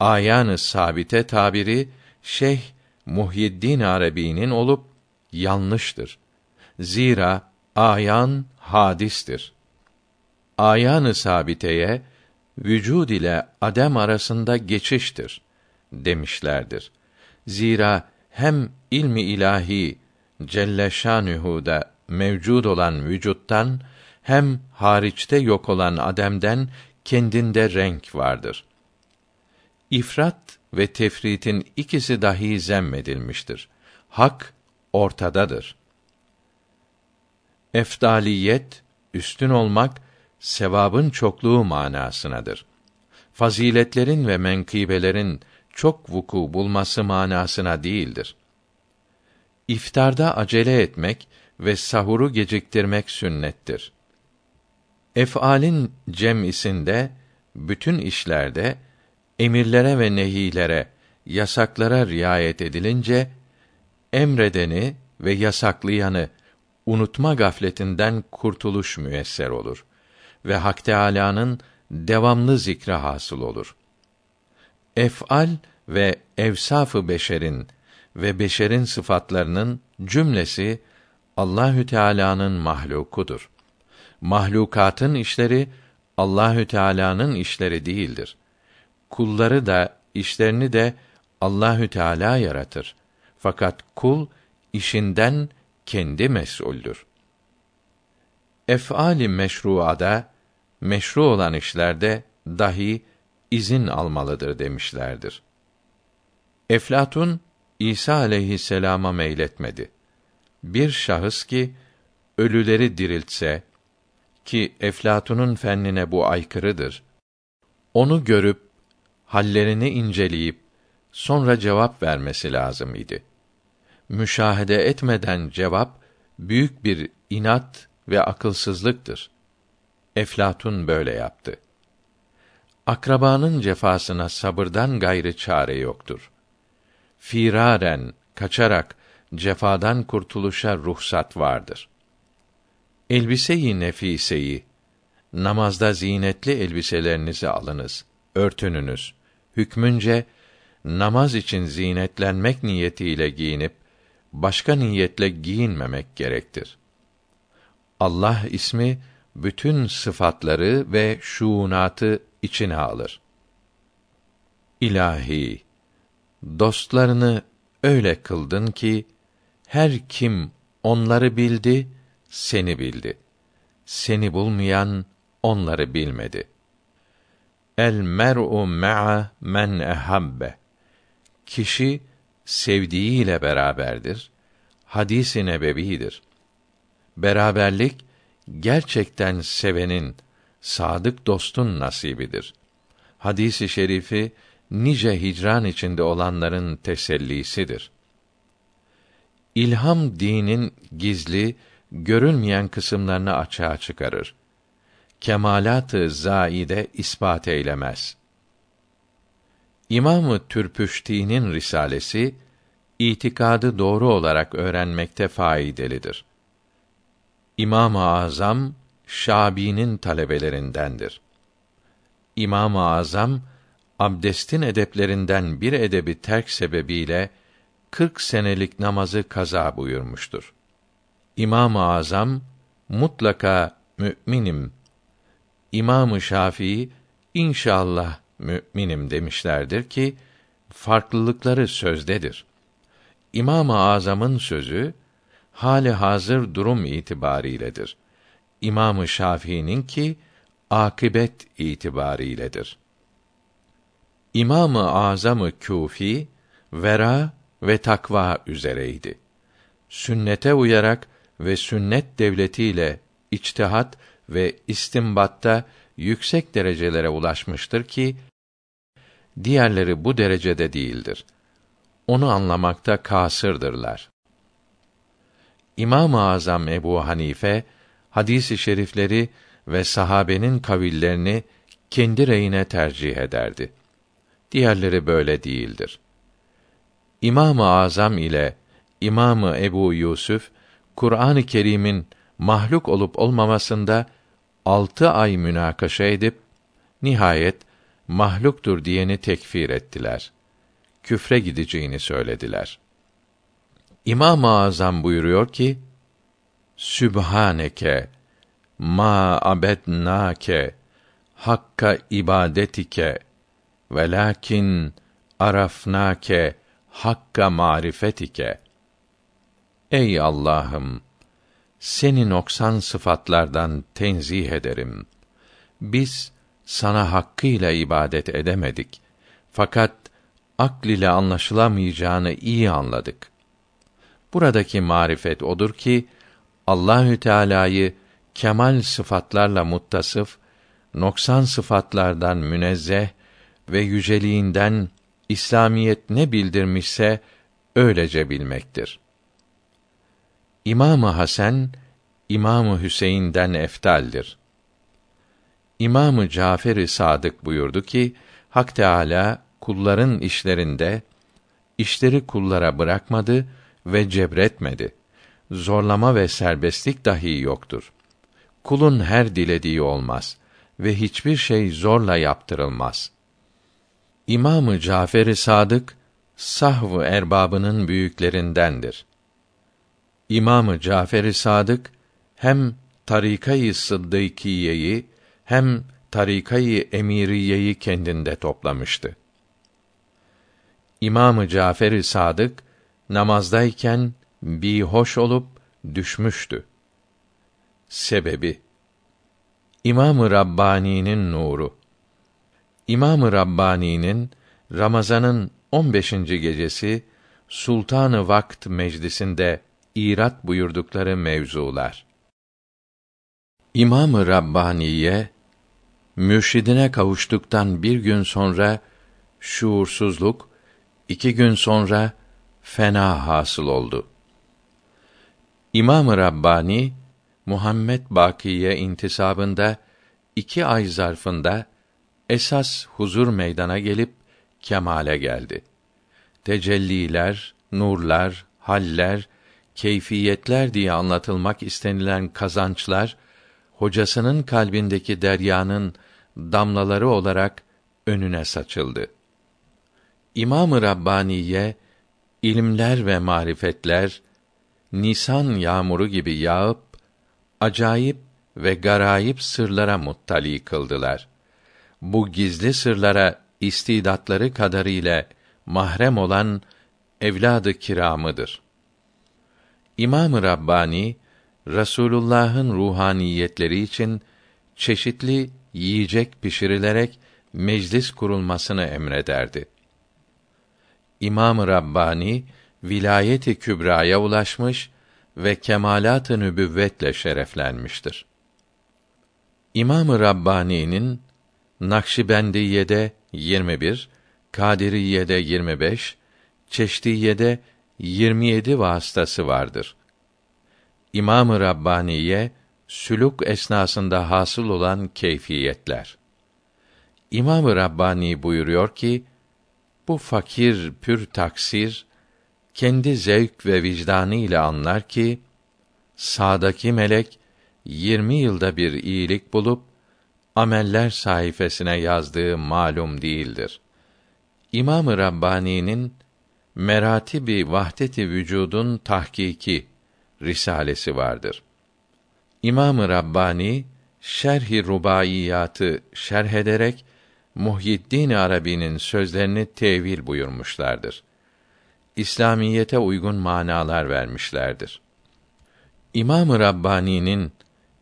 Ayanı sabite tabiri Şeyh Muhyiddin Arabi'nin olup yanlıştır. Zira ayan hadistir. Ayanı sabiteye vücud ile adem arasında geçiştir demişlerdir. Zira hem ilmi ilahi Celle Şanuhu'da mevcud olan vücuttan hem hariçte yok olan ademden kendinde renk vardır. İfrat ve tefritin ikisi dahi zemmedilmiştir. Hak ortadadır. Efdaliyet, üstün olmak, sevabın çokluğu manasınadır. Faziletlerin ve menkıbelerin çok vuku bulması manasına değildir. İftarda acele etmek ve sahuru geciktirmek sünnettir. Ef'alin cem'isinde bütün işlerde emirlere ve nehilere, yasaklara riayet edilince emredeni ve yasaklayanı unutma gafletinden kurtuluş müyesser olur ve Hak Teâlâ'nın devamlı zikre hasıl olur. Ef'al ve evsafı beşerin ve beşerin sıfatlarının cümlesi Allahü Teala'nın mahlukudur. Mahlukatın işleri Allahü Teala'nın işleri değildir. Kulları da işlerini de Allahü Teala yaratır. Fakat kul işinden kendi mesuldür. Ef'ali meşruada meşru olan işlerde dahi izin almalıdır demişlerdir. Eflatun İsa aleyhisselama meyletmedi. Bir şahıs ki ölüleri diriltse ki Eflatun'un fennine bu aykırıdır. Onu görüp hallerini inceleyip sonra cevap vermesi lazım idi. Müşahede etmeden cevap büyük bir inat ve akılsızlıktır. Eflatun böyle yaptı. Akrabanın cefasına sabırdan gayrı çare yoktur. Firaren, kaçarak cefadan kurtuluşa ruhsat vardır. Elbise-i nefiseyi, namazda zinetli elbiselerinizi alınız, örtününüz. Hükmünce, namaz için zinetlenmek niyetiyle giyinip, başka niyetle giyinmemek gerektir. Allah ismi, bütün sıfatları ve şuunatı içine alır. İlahi, dostlarını öyle kıldın ki, her kim onları bildi, seni bildi. Seni bulmayan onları bilmedi. El mer'u ma'a men ehabbe. Kişi sevdiğiyle beraberdir. Hadis-i nebevidir. Beraberlik gerçekten sevenin, sadık dostun nasibidir. Hadisi şerifi nice hicran içinde olanların tesellisidir. İlham dinin gizli, görülmeyen kısımlarını açığa çıkarır. Kemalat-ı zaide ispat eylemez. İmamı Türpüşti'nin risalesi itikadı doğru olarak öğrenmekte faydalıdır. İmam-ı Azam Şabi'nin talebelerindendir. İmam-ı Azam abdestin edeplerinden bir edebi terk sebebiyle 40 senelik namazı kaza buyurmuştur. İmam-ı Azam mutlaka müminim. İmam-ı Şafii inşallah müminim demişlerdir ki farklılıkları sözdedir. İmam-ı Azam'ın sözü hali hazır durum itibariyledir. İmam-ı Şafii'nin ki akibet itibariyledir. İmam-ı Azam-ı Küfi vera ve takva üzereydi. Sünnete uyarak ve sünnet devletiyle içtihat ve istimbatta yüksek derecelere ulaşmıştır ki diğerleri bu derecede değildir. Onu anlamakta kasırdırlar. İmam-ı Azam Ebu Hanife hadisi şerifleri ve sahabenin kavillerini kendi reyine tercih ederdi. Diğerleri böyle değildir. İmam-ı Azam ile İmamı Ebu Yusuf Kur'an-ı Kerim'in mahluk olup olmamasında altı ay münakaşa edip nihayet mahluktur diyeni tekfir ettiler. Küfre gideceğini söylediler. İmam-ı Azam buyuruyor ki: Sübhaneke ma abednake hakka ibadetike velakin arafnake hakka marifetike Ey Allah'ım seni noksan sıfatlardan tenzih ederim. Biz sana hakkıyla ibadet edemedik. Fakat akl ile anlaşılamayacağını iyi anladık. Buradaki marifet odur ki Allahü Teala'yı kemal sıfatlarla muttasıf, noksan sıfatlardan münezzeh ve yüceliğinden İslamiyet ne bildirmişse öylece bilmektir. İmamı Hasan İmamı Hüseyin'den eftaldir. İmamı Cafer-i Sadık buyurdu ki Hak Teala kulların işlerinde işleri kullara bırakmadı ve cebretmedi. Zorlama ve serbestlik dahi yoktur. Kulun her dilediği olmaz ve hiçbir şey zorla yaptırılmaz. İmamı Cafer-i Sadık sahv erbabının büyüklerindendir. İmamı Cafer-i Sadık hem Tarikayı Sıddıkiye'yi hem Tarikayı Emiriye'yi kendinde toplamıştı. İmamı Cafer-i Sadık namazdayken bir hoş olup düşmüştü. Sebebi İmamı Rabbani'nin nuru. İmamı Rabbani'nin Ramazan'ın 15. gecesi Sultanı Vakt meclisinde irat buyurdukları mevzular. İmamı Rabbaniye mürşidine kavuştuktan bir gün sonra şuursuzluk, iki gün sonra fena hasıl oldu. İmam-ı Rabbani Muhammed Bakiye intisabında iki ay zarfında esas huzur meydana gelip kemale geldi. Tecelliler, nurlar, haller, keyfiyetler diye anlatılmak istenilen kazançlar hocasının kalbindeki deryanın damlaları olarak önüne saçıldı. İmam-ı Rabbaniye ilimler ve marifetler nisan yağmuru gibi yağıp acayip ve garayip sırlara muttali kıldılar. Bu gizli sırlara istidatları kadarıyla mahrem olan evladı kiramıdır. İmam-ı Rabbani Rasulullah'ın ruhaniyetleri için çeşitli yiyecek pişirilerek meclis kurulmasını emrederdi. İmam-ı Rabbani vilayeti kübraya ulaşmış ve kemalat-ı nübüvvetle şereflenmiştir. İmam-ı Rabbani'nin Nakşibendiye'de 21, Kadiriye'de 25, Çeşdiye'de 27 vasıtası vardır. İmam-ı Rabbaniye sülük esnasında hasıl olan keyfiyetler. İmam-ı Rabbani buyuruyor ki bu fakir pür taksir kendi zevk ve vicdanı ile anlar ki sağdaki melek 20 yılda bir iyilik bulup ameller sayfasına yazdığı malum değildir. İmam-ı Rabbani'nin Meratibi Vahdeti Vücudun Tahkiki risalesi vardır. İmam-ı Rabbani Şerh-i Rubaiyatı şerh ederek Muhyiddin Arabi'nin sözlerini tevil buyurmuşlardır. İslamiyete uygun manalar vermişlerdir. İmam-ı Rabbani'nin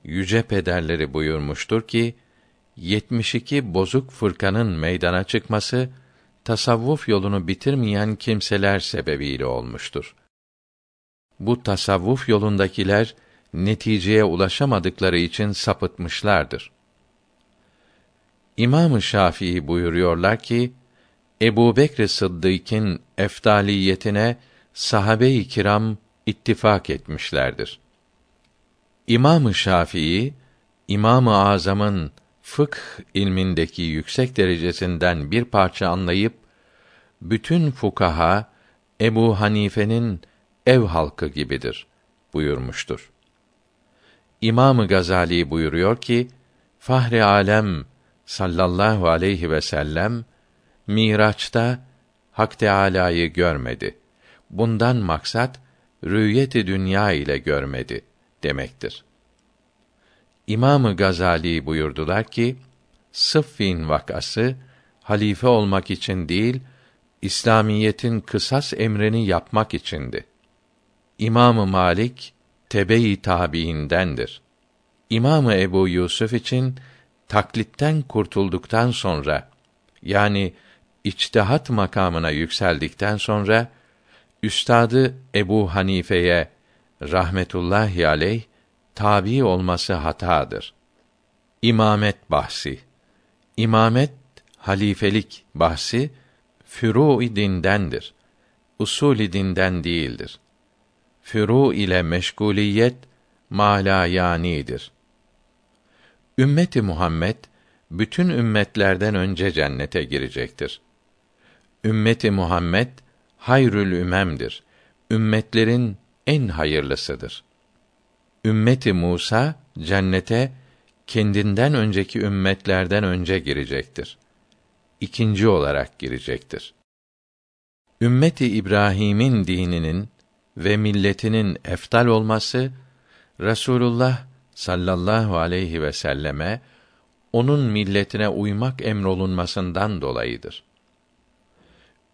yüce pederleri buyurmuştur ki 72 bozuk fırkanın meydana çıkması tasavvuf yolunu bitirmeyen kimseler sebebiyle olmuştur. Bu tasavvuf yolundakiler neticeye ulaşamadıkları için sapıtmışlardır. İmam-ı Şafii buyuruyorlar ki Ebu Bekr Sıddık'ın efdaliyetine sahabe-i kiram ittifak etmişlerdir. İmam-ı Şafii, İmam-ı Azam'ın fıkh ilmindeki yüksek derecesinden bir parça anlayıp bütün fukaha Ebu Hanife'nin ev halkı gibidir buyurmuştur. İmam-ı Gazali buyuruyor ki Fahri Alem sallallahu aleyhi ve sellem Miraç'ta Hak Teâlâ'yı görmedi. Bundan maksat rüyeti dünya ile görmedi demektir. İmamı Gazali buyurdular ki Sıffin vakası halife olmak için değil, İslamiyetin kısas emrini yapmak içindi. İmamı Malik tebe-i tabiindendir. İmamı Ebu Yusuf için taklitten kurtulduktan sonra yani içtihat makamına yükseldikten sonra üstadı Ebu Hanife'ye rahmetullahi aleyh tabi olması hatadır. İmamet bahsi. İmamet halifelik bahsi furu dindendir. Usul dinden değildir. Furu ile meşguliyet malayanidir. Ümmeti Muhammed bütün ümmetlerden önce cennete girecektir. Ümmeti Muhammed hayrül ümemdir. Ümmetlerin en hayırlısıdır. Ümmeti Musa cennete kendinden önceki ümmetlerden önce girecektir. İkinci olarak girecektir. Ümmeti İbrahim'in dininin ve milletinin eftal olması Resulullah sallallahu aleyhi ve selleme onun milletine uymak emrolunmasından dolayıdır.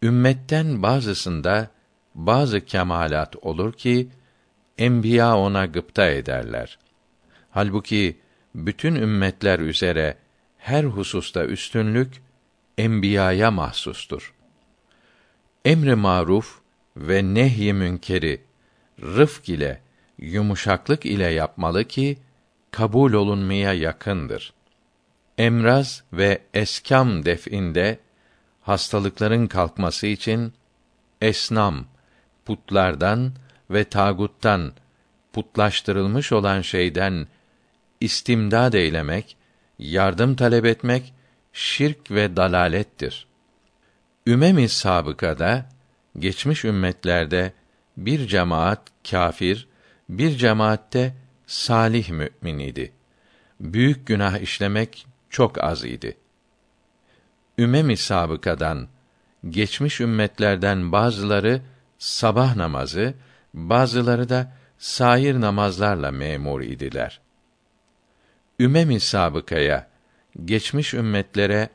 Ümmetten bazısında bazı kemalat olur ki enbiya ona gıpta ederler. Halbuki bütün ümmetler üzere her hususta üstünlük enbiyaya mahsustur. Emri maruf ve nehy münkeri rıfk ile yumuşaklık ile yapmalı ki kabul olunmaya yakındır. Emraz ve eskam def'inde hastalıkların kalkması için esnam putlardan ve taguttan putlaştırılmış olan şeyden istimdad eylemek, yardım talep etmek şirk ve dalalettir. Ümemi sabıkada geçmiş ümmetlerde bir cemaat kafir, bir cemaatte salih mümin idi. Büyük günah işlemek çok az idi. Ümemi sabıkadan geçmiş ümmetlerden bazıları sabah namazı, bazıları da sair namazlarla memur idiler. Ümemi sabıkaya, geçmiş ümmetlere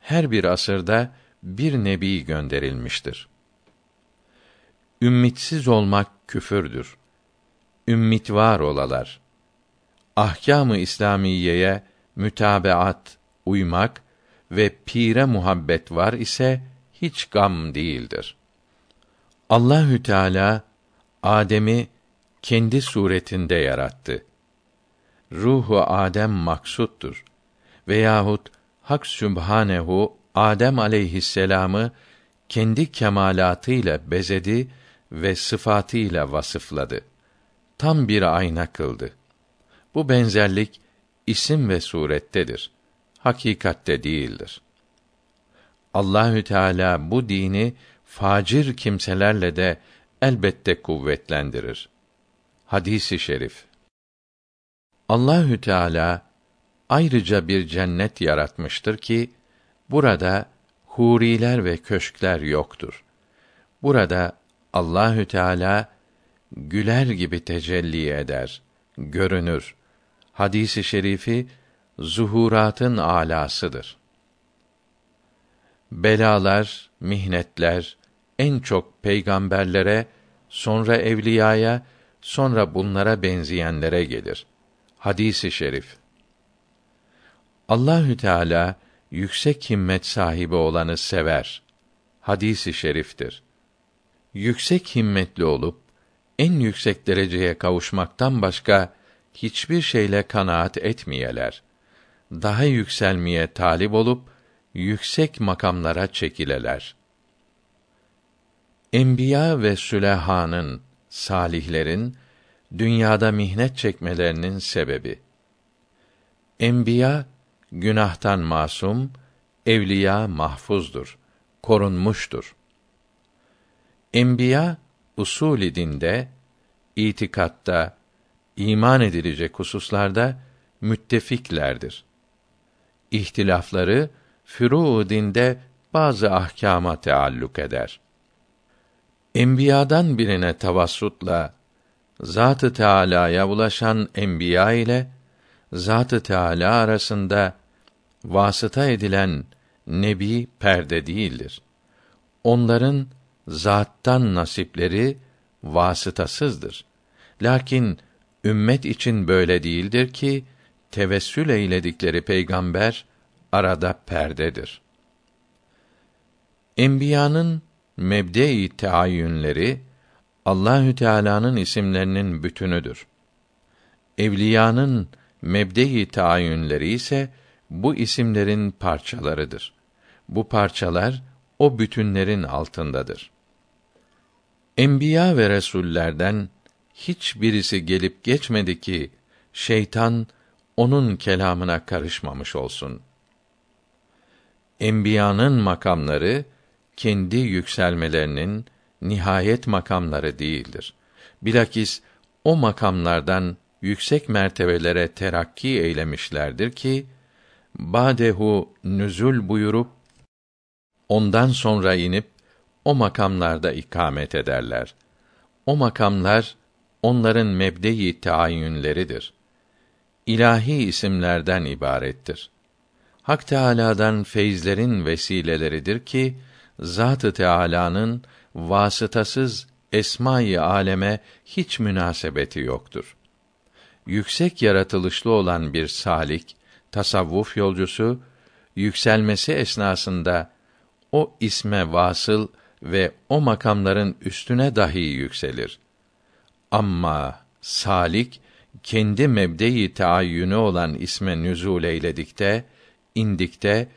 her bir asırda bir nebi gönderilmiştir. Ümmitsiz olmak küfürdür. Ümmit var olalar. Ahkâm-ı İslamiyeye mütabeat, uymak ve pire muhabbet var ise hiç gam değildir. Allahü Teala Adem'i kendi suretinde yarattı. Ruhu Adem maksuttur. Veyahut Hak Sübhanehu Adem aleyhisselamı kendi kemalatıyla bezedi ve sıfatıyla vasıfladı. Tam bir ayna kıldı. Bu benzerlik isim ve surettedir. Hakikatte değildir. Allahü Teala bu dini facir kimselerle de elbette kuvvetlendirir. Hadisi şerif. Allahü Teala ayrıca bir cennet yaratmıştır ki burada huriler ve köşkler yoktur. Burada Allahü Teala güler gibi tecelli eder, görünür. Hadisi şerifi zuhuratın alasıdır. Belalar, mihnetler en çok peygamberlere, sonra evliyaya, sonra bunlara benzeyenlere gelir. Hadisi şerif. Allahü Teala yüksek himmet sahibi olanı sever. Hadisi şeriftir. Yüksek himmetli olup en yüksek dereceye kavuşmaktan başka hiçbir şeyle kanaat etmeyeler. Daha yükselmeye talip olup yüksek makamlara çekileler. Enbiya ve sülehanın, salihlerin dünyada mihnet çekmelerinin sebebi. Enbiya günahtan masum, evliya mahfuzdur, korunmuştur. Enbiya usul dinde, itikatta, iman edilecek hususlarda müttefiklerdir. İhtilafları furu dinde bazı ahkama tealluk eder. Enbiyadan birine tavassutla Zat-ı Teâlâ'ya ulaşan enbiya ile Zat-ı Teâlâ arasında vasıta edilen nebi perde değildir. Onların zattan nasipleri vasıtasızdır. Lakin ümmet için böyle değildir ki tevessül eyledikleri peygamber arada perdedir. Enbiyanın mebde-i teayyünleri Allahü Teala'nın isimlerinin bütünüdür. Evliyanın mebde-i tayyünleri ise bu isimlerin parçalarıdır. Bu parçalar o bütünlerin altındadır. Enbiya ve resullerden hiç birisi gelip geçmedi ki şeytan onun kelamına karışmamış olsun. Enbiyanın makamları kendi yükselmelerinin nihayet makamları değildir. Bilakis o makamlardan yüksek mertebelere terakki eylemişlerdir ki badehu nüzül buyurup ondan sonra inip o makamlarda ikamet ederler. O makamlar onların mebde-i taayyünleridir. İlahi isimlerden ibarettir. Hak Teâlâ'dan feyizlerin vesileleridir ki Zat-ı Teâlâ'nın vasıtasız esma-i aleme hiç münasebeti yoktur. Yüksek yaratılışlı olan bir salik, tasavvuf yolcusu yükselmesi esnasında o isme vasıl ve o makamların üstüne dahi yükselir. Amma salik kendi mebde-i taayyünü olan isme nüzul eyledikte, indikte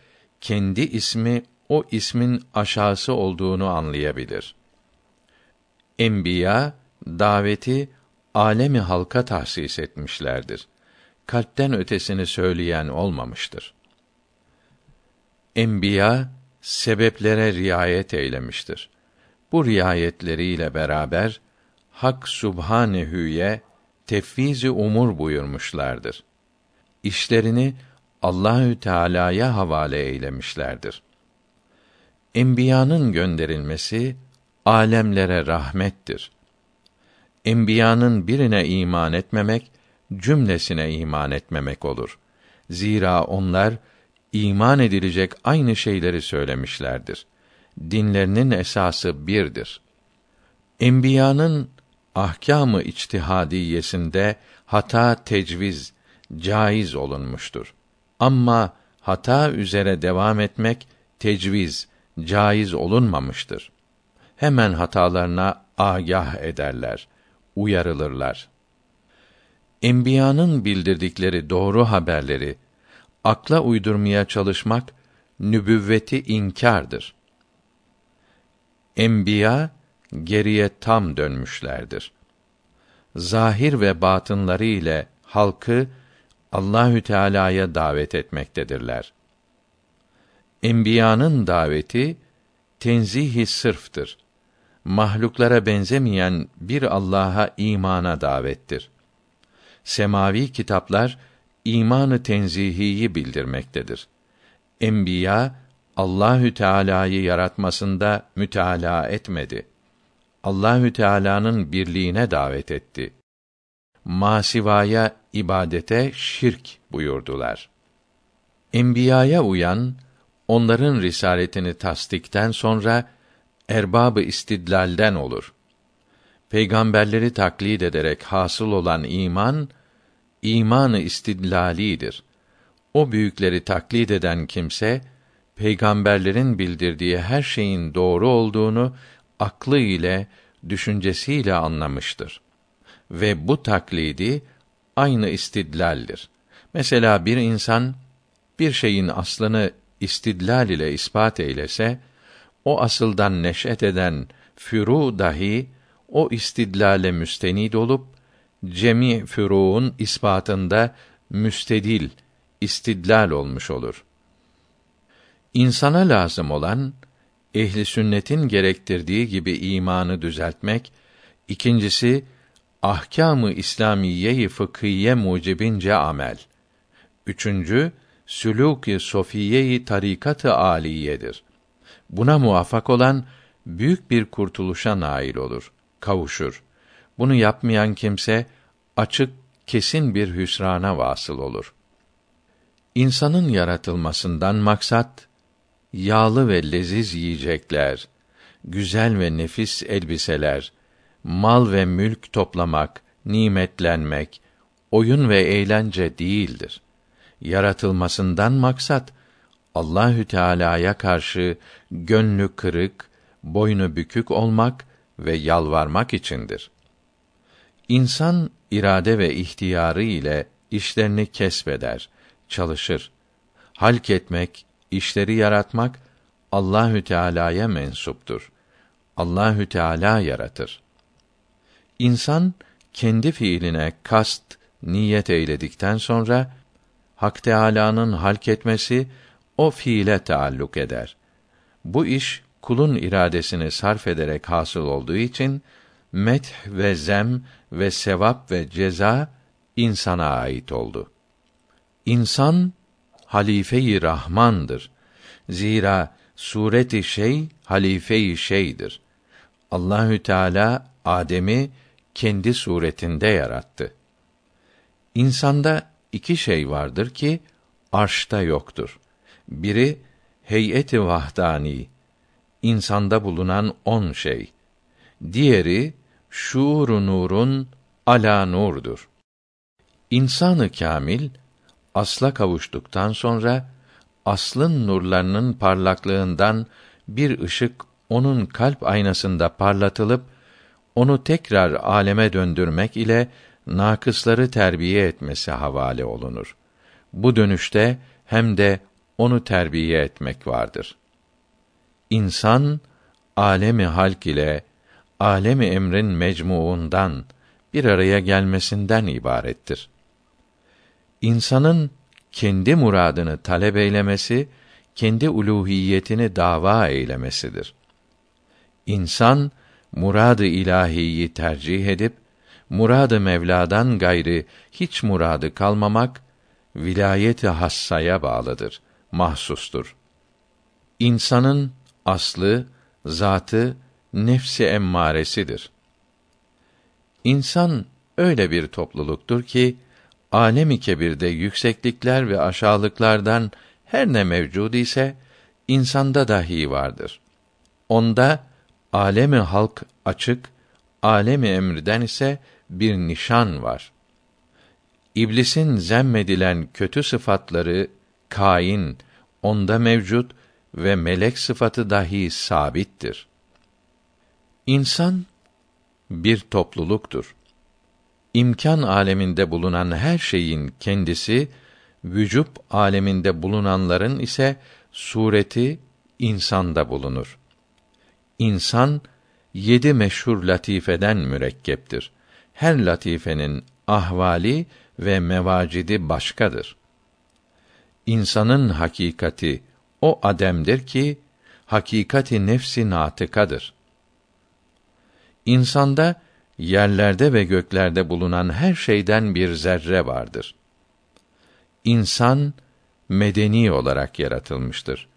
kendi ismi o ismin aşağısı olduğunu anlayabilir. Enbiya daveti alemi halka tahsis etmişlerdir. Kalpten ötesini söyleyen olmamıştır. Enbiya sebeplere riayet eylemiştir. Bu riayetleriyle beraber Hak Subhanehü'ye tefviz umur buyurmuşlardır. İşlerini Allahü Teala'ya havale eylemişlerdir. Enbiyanın gönderilmesi alemlere rahmettir. Enbiyanın birine iman etmemek cümlesine iman etmemek olur. Zira onlar iman edilecek aynı şeyleri söylemişlerdir. Dinlerinin esası birdir. Enbiyanın ahkamı içtihadiyesinde hata tecviz caiz olunmuştur. Ama hata üzere devam etmek tecviz caiz olunmamıştır. Hemen hatalarına agah ederler, uyarılırlar. Enbiyanın bildirdikleri doğru haberleri akla uydurmaya çalışmak nübüvveti inkardır. Enbiya geriye tam dönmüşlerdir. Zahir ve batınları ile halkı Allahü Teala'ya davet etmektedirler. Enbiyanın daveti tenzihi sırftır. Mahluklara benzemeyen bir Allah'a imana davettir. Semavi kitaplar imanı tenzihiyi bildirmektedir. Enbiya Allahü Teala'yı yaratmasında müteala etmedi. Allahü Teala'nın birliğine davet etti. Masivaya ibadete şirk buyurdular. Enbiyaya uyan onların risaletini tasdikten sonra erbabı istidlalden olur. Peygamberleri taklid ederek hasıl olan iman imanı istidlalidir. O büyükleri taklid eden kimse peygamberlerin bildirdiği her şeyin doğru olduğunu aklı ile, düşüncesiyle anlamıştır. Ve bu taklidi aynı istidlaldir. Mesela bir insan bir şeyin aslını istidlal ile ispat eylese, o asıldan neş'et eden furu dahi o istidlale müstenid olup cemi furuun ispatında müstedil, istidlal olmuş olur. İnsana lazım olan ehli sünnetin gerektirdiği gibi imanı düzeltmek, ikincisi ahkamı İslamiyeyi fıkhiye mucibince amel. Üçüncü sülûk-i sofiyeyi tarikat-ı aliyedir. Buna muvaffak olan büyük bir kurtuluşa nail olur, kavuşur. Bunu yapmayan kimse açık, kesin bir hüsrana vasıl olur. İnsanın yaratılmasından maksat yağlı ve leziz yiyecekler, güzel ve nefis elbiseler, mal ve mülk toplamak, nimetlenmek, oyun ve eğlence değildir. Yaratılmasından maksat Allahü Teala'ya karşı gönlü kırık, boynu bükük olmak ve yalvarmak içindir. İnsan irade ve ihtiyarı ile işlerini kesbeder, çalışır. Halk etmek, işleri yaratmak Allahü Teala'ya mensuptur. Allahü Teala yaratır. İnsan kendi fiiline kast, niyet eyledikten sonra Hak Teâlâ'nın halk etmesi o fiile taalluk eder. Bu iş kulun iradesini sarf ederek hasıl olduğu için meth ve zem ve sevap ve ceza insana ait oldu. İnsan halife-i Rahmandır. Zira sureti şey halife-i şeydir. Allahü Teala Adem'i kendi suretinde yarattı. İnsanda iki şey vardır ki arşta yoktur. Biri heyeti vahdani, insanda bulunan on şey. Diğeri şuuru nurun ala nurdur. İnsanı kamil asla kavuştuktan sonra aslın nurlarının parlaklığından bir ışık onun kalp aynasında parlatılıp onu tekrar aleme döndürmek ile nakısları terbiye etmesi havale olunur. Bu dönüşte hem de onu terbiye etmek vardır. İnsan alemi halk ile alemi emrin mecmuundan bir araya gelmesinden ibarettir. İnsanın kendi muradını talep eylemesi, kendi uluhiyetini dava eylemesidir. İnsan muradı ilahiyi tercih edip muradı Mevla'dan gayri hiç muradı kalmamak vilayeti hassaya bağlıdır, mahsustur. İnsanın aslı, zatı nefsi emmaresidir. İnsan öyle bir topluluktur ki alemi kebirde yükseklikler ve aşağılıklardan her ne mevcud ise insanda dahi vardır. Onda alemi halk açık, alemi emriden ise bir nişan var. İblisin zemmedilen kötü sıfatları kain onda mevcut ve melek sıfatı dahi sabittir. İnsan bir topluluktur. İmkan aleminde bulunan her şeyin kendisi, vücub aleminde bulunanların ise sureti insanda bulunur. İnsan yedi meşhur latifeden mürekkeptir. Her latifenin ahvali ve mevacidi başkadır. İnsanın hakikati o ademdir ki hakikati nefsi natıkadır. İnsanda yerlerde ve göklerde bulunan her şeyden bir zerre vardır. İnsan medeni olarak yaratılmıştır.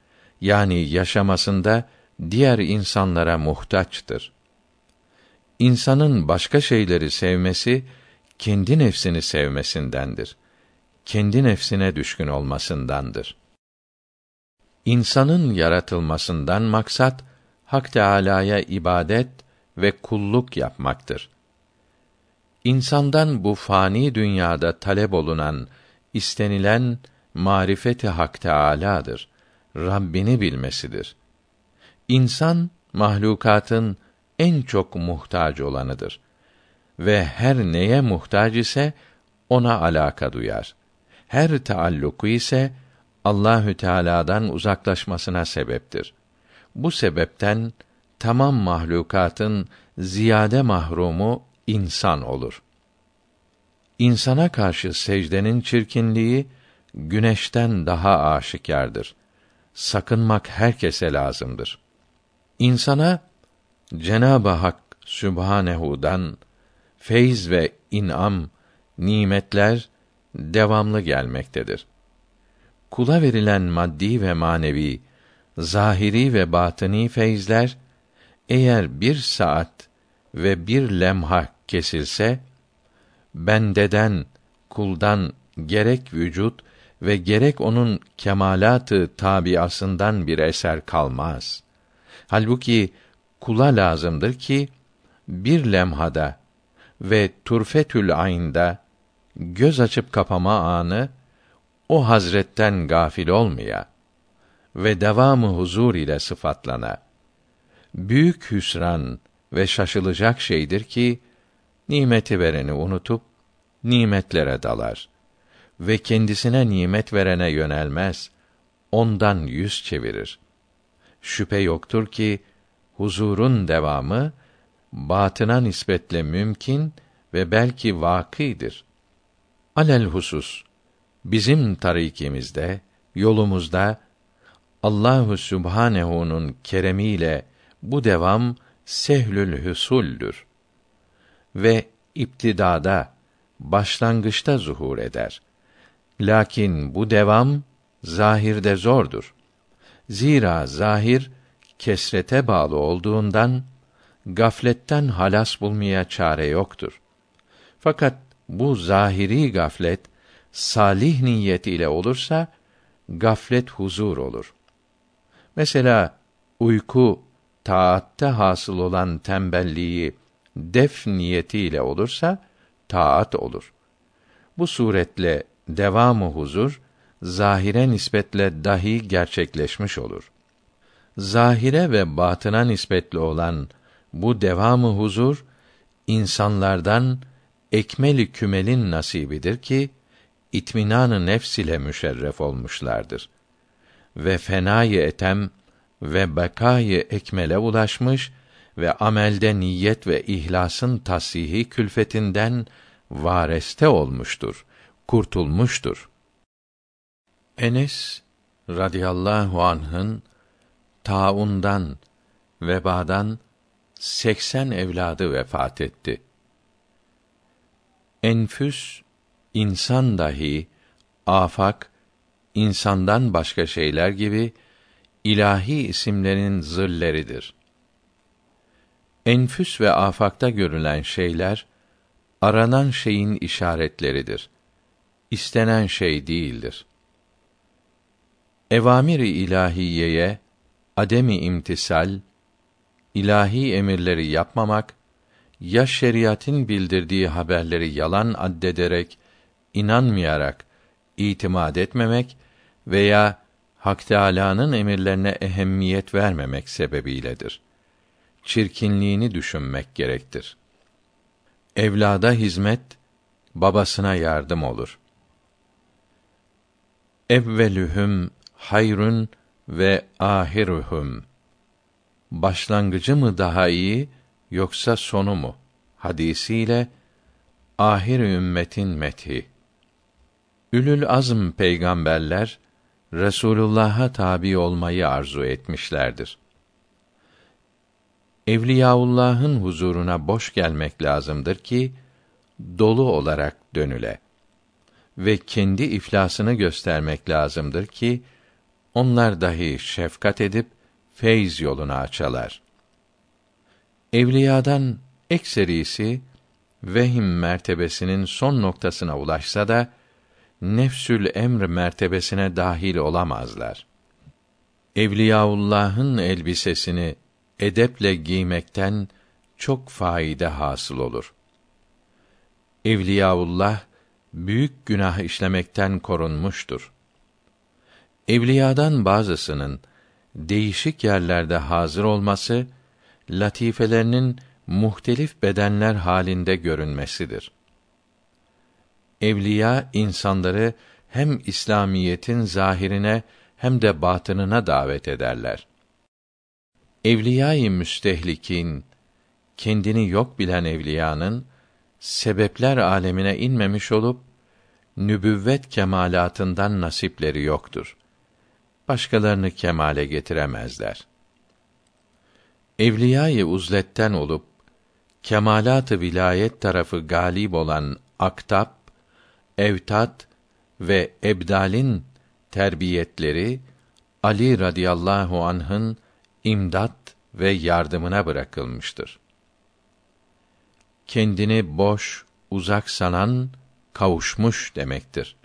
Yani yaşamasında diğer insanlara muhtaçtır. İnsanın başka şeyleri sevmesi kendi nefsini sevmesindendir. Kendi nefsine düşkün olmasındandır. İnsanın yaratılmasından maksat Hak Teâlâ'ya ibadet ve kulluk yapmaktır. İnsandan bu fani dünyada talep olunan, istenilen marifeti Hak Teâlâ'dır. Rabbini bilmesidir. İnsan mahlukatın en çok muhtaç olanıdır ve her neye muhtaç ise ona alaka duyar. Her taalluku ise Allahü Teala'dan uzaklaşmasına sebeptir. Bu sebepten tamam mahlukatın ziyade mahrumu insan olur. İnsana karşı secdenin çirkinliği güneşten daha aşikardır. Sakınmak herkese lazımdır. İnsana Cenab-ı Hak Sübhanehu'dan feyz ve inam, nimetler devamlı gelmektedir. Kula verilen maddi ve manevi, zahiri ve batini feyzler eğer bir saat ve bir lemha kesilse bendeden kuldan gerek vücut ve gerek onun kemalatı tabiasından bir eser kalmaz. Halbuki kula lazımdır ki bir lemhada ve turfetül aynda göz açıp kapama anı o hazretten gafil olmaya ve devamı huzur ile sıfatlana. Büyük hüsran ve şaşılacak şeydir ki nimeti vereni unutup nimetlere dalar ve kendisine nimet verene yönelmez, ondan yüz çevirir. Şüphe yoktur ki huzurun devamı batına nispetle mümkün ve belki vakıdır. Alel husus bizim tarikimizde, yolumuzda Allahu Sübhanehu'nun keremiyle bu devam sehlül husuldür ve iptidada başlangıçta zuhur eder. Lakin bu devam zahirde zordur. Zira zahir kesrete bağlı olduğundan gafletten halas bulmaya çare yoktur. Fakat bu zahiri gaflet salih niyet ile olursa gaflet huzur olur. Mesela uyku taatta hasıl olan tembelliği def niyetiyle olursa taat olur. Bu suretle devamı huzur zahire nispetle dahi gerçekleşmiş olur. Zahire ve batına nispetli olan bu devamı huzur insanlardan ekmeli kümelin nasibidir ki itminanı nefs ile müşerref olmuşlardır. Ve fenayı etem ve bekayı ekmele ulaşmış ve amelde niyet ve ihlasın tasihi külfetinden vareste olmuştur, kurtulmuştur. Enes radıyallahu anh'ın taundan vebadan 80 evladı vefat etti. Enfüs insan dahi afak insandan başka şeyler gibi ilahi isimlerin zilleridir. Enfüs ve afakta görülen şeyler aranan şeyin işaretleridir. İstenen şey değildir. Evamiri ilahiyeye ademi imtisal, ilahi emirleri yapmamak, ya şeriatın bildirdiği haberleri yalan addederek, inanmayarak, itimat etmemek veya Hak Teâlâ'nın emirlerine ehemmiyet vermemek sebebiyledir. Çirkinliğini düşünmek gerektir. Evlada hizmet, babasına yardım olur. Evvelühüm hayrun ve ahiruhum. Başlangıcı mı daha iyi yoksa sonu mu? Hadisiyle ahir ümmetin methi. Ülül azm peygamberler Resulullah'a tabi olmayı arzu etmişlerdir. Evliyaullah'ın huzuruna boş gelmek lazımdır ki dolu olarak dönüle ve kendi iflasını göstermek lazımdır ki onlar dahi şefkat edip feyz yolunu açalar. Evliyadan ekserisi vehim mertebesinin son noktasına ulaşsa da nefsül emr mertebesine dahil olamazlar. Evliyaullah'ın elbisesini edeple giymekten çok faide hasıl olur. Evliyaullah büyük günah işlemekten korunmuştur. Evliyadan bazısının değişik yerlerde hazır olması latifelerinin muhtelif bedenler halinde görünmesidir. Evliya insanları hem İslamiyetin zahirine hem de batınına davet ederler. Evliyâ-i müstehlikin kendini yok bilen evliyanın sebepler alemine inmemiş olup nübüvvet kemalatından nasipleri yoktur. Başkalarını kemale getiremezler. Evliyâ-i uzletten olup kemalat-ı vilayet tarafı galip olan aktap, evtat ve ebdalin terbiyetleri Ali radıyallahu anh'ın imdat ve yardımına bırakılmıştır. Kendini boş, uzak sanan kavuşmuş demektir.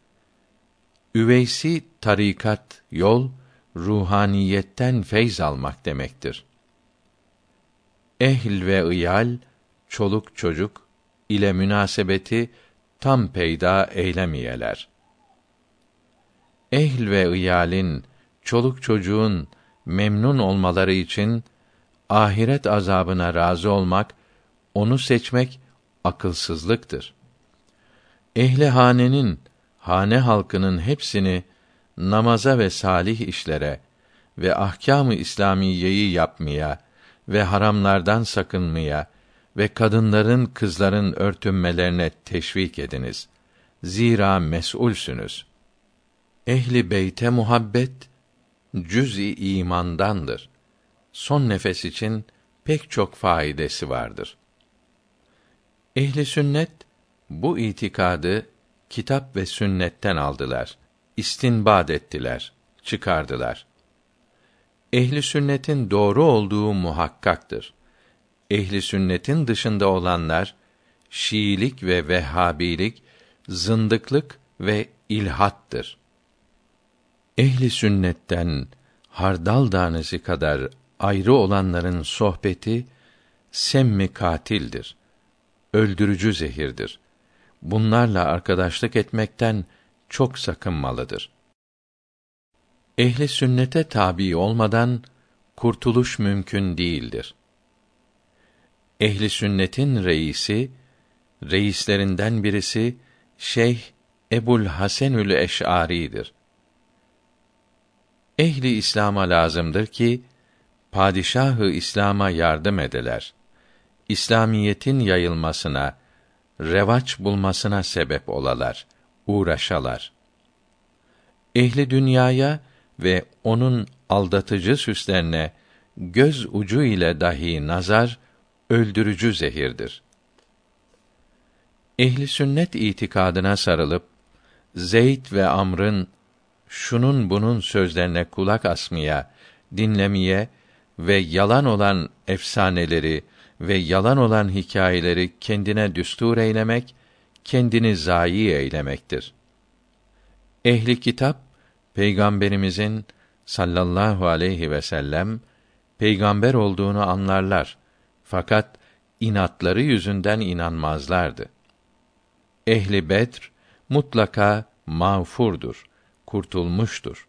Üveysi tarikat, yol, ruhaniyetten feyz almak demektir. Ehl ve iyal, çoluk çocuk ile münasebeti tam peyda eylemeyeler. Ehl ve iyalin, çoluk çocuğun memnun olmaları için ahiret azabına razı olmak, onu seçmek akılsızlıktır. Ehli hanenin, hane halkının hepsini namaza ve salih işlere ve ahkâm-ı İslamiyeyi yapmaya ve haramlardan sakınmaya ve kadınların kızların örtünmelerine teşvik ediniz. Zira mes'ulsünüz. Ehli beyte muhabbet cüz-i imandandır. Son nefes için pek çok faidesi vardır. Ehli sünnet bu itikadı kitap ve sünnetten aldılar. istinbad ettiler, çıkardılar. Ehli sünnetin doğru olduğu muhakkaktır. Ehli sünnetin dışında olanlar Şiilik ve Vehhabilik zındıklık ve ilhattır. Ehli sünnetten hardal tanesi kadar ayrı olanların sohbeti semmi katildir. Öldürücü zehirdir. Bunlarla arkadaşlık etmekten çok sakınmalıdır. Ehli sünnete tabi olmadan kurtuluş mümkün değildir. Ehli sünnetin reisi, reislerinden birisi Şeyh Ebul Hasenül Eş'ari'dir. Ehli İslam'a lazımdır ki padişahı İslam'a yardım edeler. İslamiyetin yayılmasına, revaç bulmasına sebep olalar, uğraşalar. Ehli dünyaya ve onun aldatıcı süslerine göz ucu ile dahi nazar öldürücü zehirdir. Ehli sünnet itikadına sarılıp Zeyd ve Amr'ın şunun bunun sözlerine kulak asmaya, dinlemeye ve yalan olan efsaneleri ve yalan olan hikayeleri kendine düstur eylemek, kendini zayi eylemektir. Ehli kitap peygamberimizin sallallahu aleyhi ve sellem peygamber olduğunu anlarlar fakat inatları yüzünden inanmazlardı. Ehli Bedr mutlaka mağfurdur, kurtulmuştur.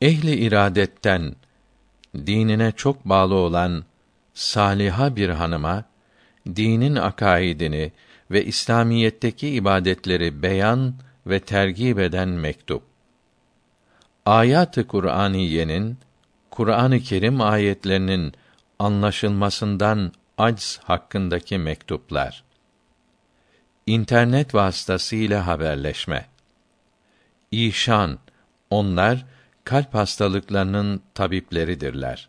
Ehli iradetten dinine çok bağlı olan saliha bir hanıma dinin akaidini ve İslamiyetteki ibadetleri beyan ve tergib eden mektup. Ayat-ı Kur'aniyenin Kur'an-ı Kerim ayetlerinin anlaşılmasından acz hakkındaki mektuplar. İnternet vasıtasıyla haberleşme. İşan, onlar kalp hastalıklarının tabipleridirler.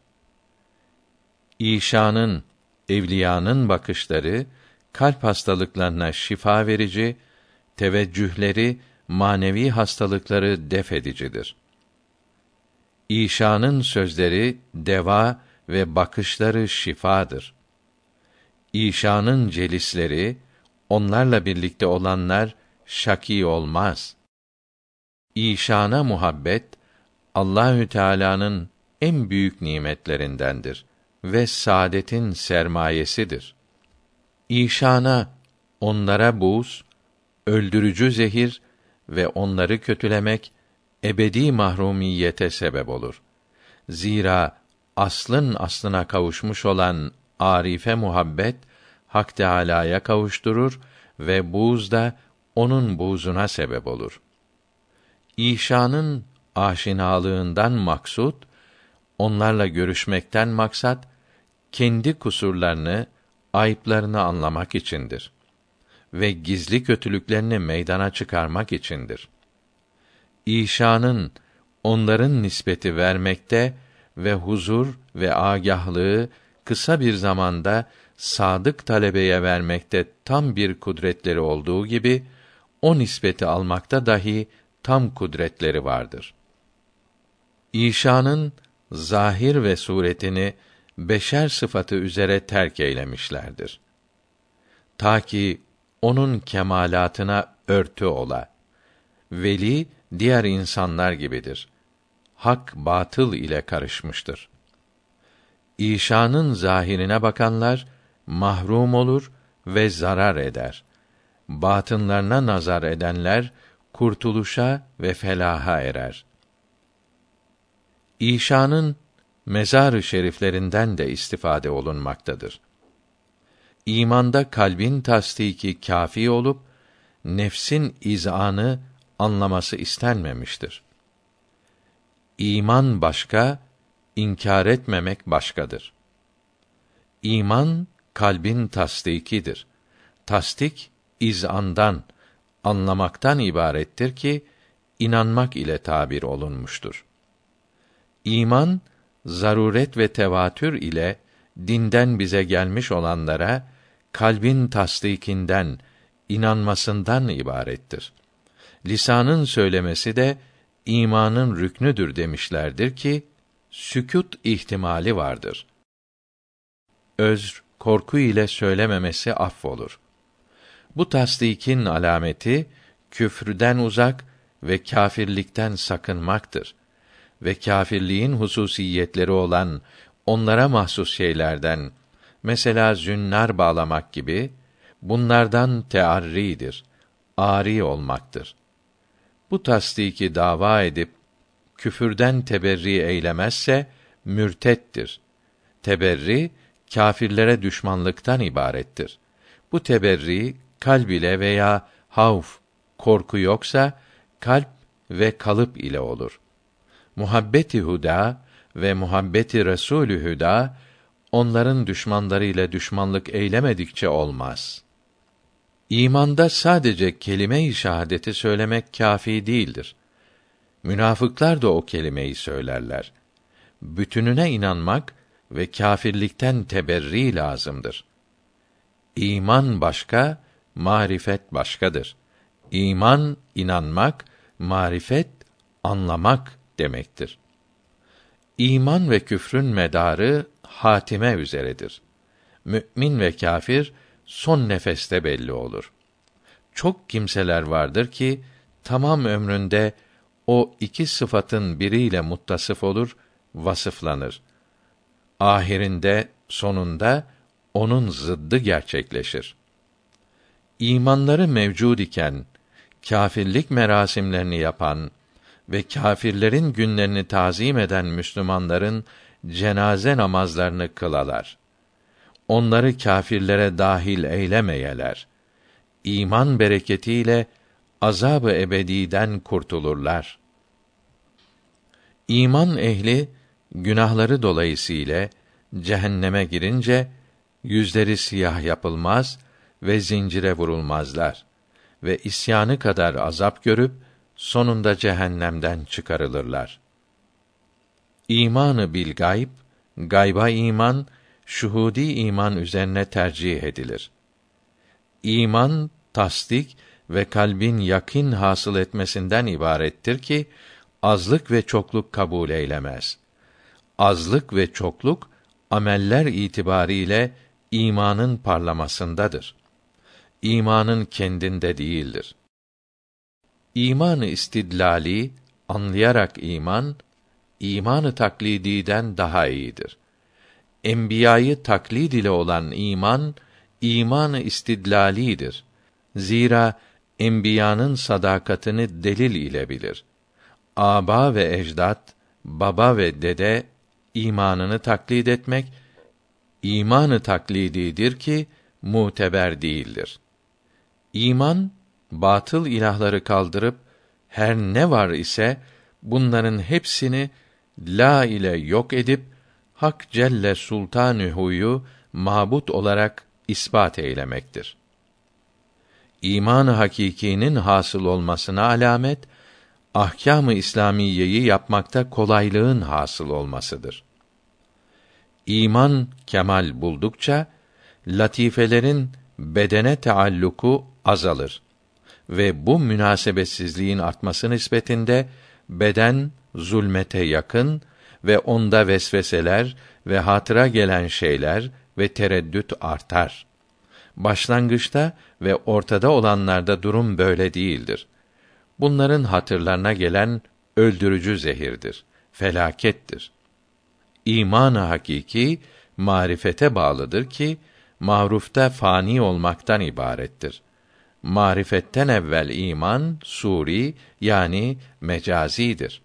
İşanın, evliyanın bakışları kalp hastalıklarına şifa verici, teveccühleri manevi hastalıkları def edicidir. İşanın sözleri deva ve bakışları şifadır. İşanın celisleri, onlarla birlikte olanlar şaki olmaz. İşana muhabbet Allahü Teala'nın en büyük nimetlerindendir ve saadetin sermayesidir. İşana onlara buz, öldürücü zehir ve onları kötülemek ebedi mahrumiyete sebep olur. Zira aslın aslına kavuşmuş olan arife muhabbet Hak Teâlâ'ya kavuşturur ve buğz da onun buğzuna sebep olur. İşanın aşinalığından maksut, onlarla görüşmekten maksat, kendi kusurlarını, ayıplarını anlamak içindir ve gizli kötülüklerini meydana çıkarmak içindir. İşanın onların nispeti vermekte ve huzur ve agahlığı kısa bir zamanda sadık talebeye vermekte tam bir kudretleri olduğu gibi o nispeti almakta dahi tam kudretleri vardır. İşanın zahir ve suretini beşer sıfatı üzere terk eylemişlerdir. Ta ki onun kemalatına örtü ola. Veli diğer insanlar gibidir. Hak batıl ile karışmıştır. İşanın zahirine bakanlar mahrum olur ve zarar eder. Batınlarına nazar edenler kurtuluşa ve felaha erer. İşanın mezar-ı şeriflerinden de istifade olunmaktadır. İmanda kalbin tasdiki kafi olup nefsin izanı anlaması istenmemiştir. İman başka, inkar etmemek başkadır. İman kalbin tasdikidir. Tasdik izandan, anlamaktan ibarettir ki inanmak ile tabir olunmuştur. İman zaruret ve tevatür ile dinden bize gelmiş olanlara kalbin tasdikinden, inanmasından ibarettir. Lisanın söylemesi de imanın rüknüdür demişlerdir ki sükût ihtimali vardır. özr, korku ile söylememesi affolur. Bu tasdikin alameti küfrden uzak ve kâfirlikten sakınmaktır ve kâfirliğin hususiyetleri olan onlara mahsus şeylerden mesela zünnar bağlamak gibi bunlardan tearridir, ari olmaktır. Bu tasdiki dava edip küfürden teberri eylemezse mürtettir. Teberri kâfirlere düşmanlıktan ibarettir. Bu teberri kalb ile veya havf, korku yoksa kalp ve kalıp ile olur. Muhabbeti huda ve muhabbeti Resulü huda onların düşmanlarıyla düşmanlık eylemedikçe olmaz. İmanda sadece kelime-i şahadeti söylemek kafi değildir. Münafıklar da o kelimeyi söylerler. Bütününe inanmak ve kâfirlikten teberri lazımdır. İman başka, marifet başkadır. İman inanmak, marifet anlamak demektir. İman ve küfrün medarı hatime üzeredir. Mü'min ve kâfir son nefeste belli olur. Çok kimseler vardır ki tamam ömründe o iki sıfatın biriyle muttasıf olur, vasıflanır. Ahirinde, sonunda onun zıddı gerçekleşir. İmanları mevcud iken kâfirlik merasimlerini yapan ve kâfirlerin günlerini tazim eden Müslümanların cenaze namazlarını kılalar. Onları kâfirlere dahil eylemeyeler. İman bereketiyle azab-ı ebediden kurtulurlar. İman ehli günahları dolayısıyla cehenneme girince yüzleri siyah yapılmaz ve zincire vurulmazlar ve isyanı kadar azap görüp sonunda cehennemden çıkarılırlar. İmanı bil gayb, gayba iman, şuhudi iman üzerine tercih edilir. İman, tasdik ve kalbin yakin hasıl etmesinden ibarettir ki azlık ve çokluk kabul eylemez. Azlık ve çokluk ameller itibariyle imanın parlamasındadır. İmanın kendinde değildir. İmanı istidlali anlayarak iman imanı taklididen daha iyidir. Enbiyayı taklid ile olan iman imanı istidlalidir. Zira enbiyanın sadakatini delil ile bilir. Aba ve ecdat, baba ve dede imanını taklid etmek imanı taklididir ki muteber değildir. İman batıl ilahları kaldırıp her ne var ise bunların hepsini la ile yok edip Hak Celle Sultanühu'yu mabut olarak ispat eylemektir. İman-ı hakikinin hasıl olmasına alamet ahkâm-ı İslamiyeyi yapmakta kolaylığın hasıl olmasıdır. İman kemal buldukça latifelerin bedene taalluku azalır ve bu münasebetsizliğin artması nispetinde beden zulmete yakın ve onda vesveseler ve hatıra gelen şeyler ve tereddüt artar. Başlangıçta ve ortada olanlarda durum böyle değildir. Bunların hatırlarına gelen öldürücü zehirdir, felakettir. İman-ı hakiki marifete bağlıdır ki marufta fani olmaktan ibarettir. Marifetten evvel iman suri yani mecazidir.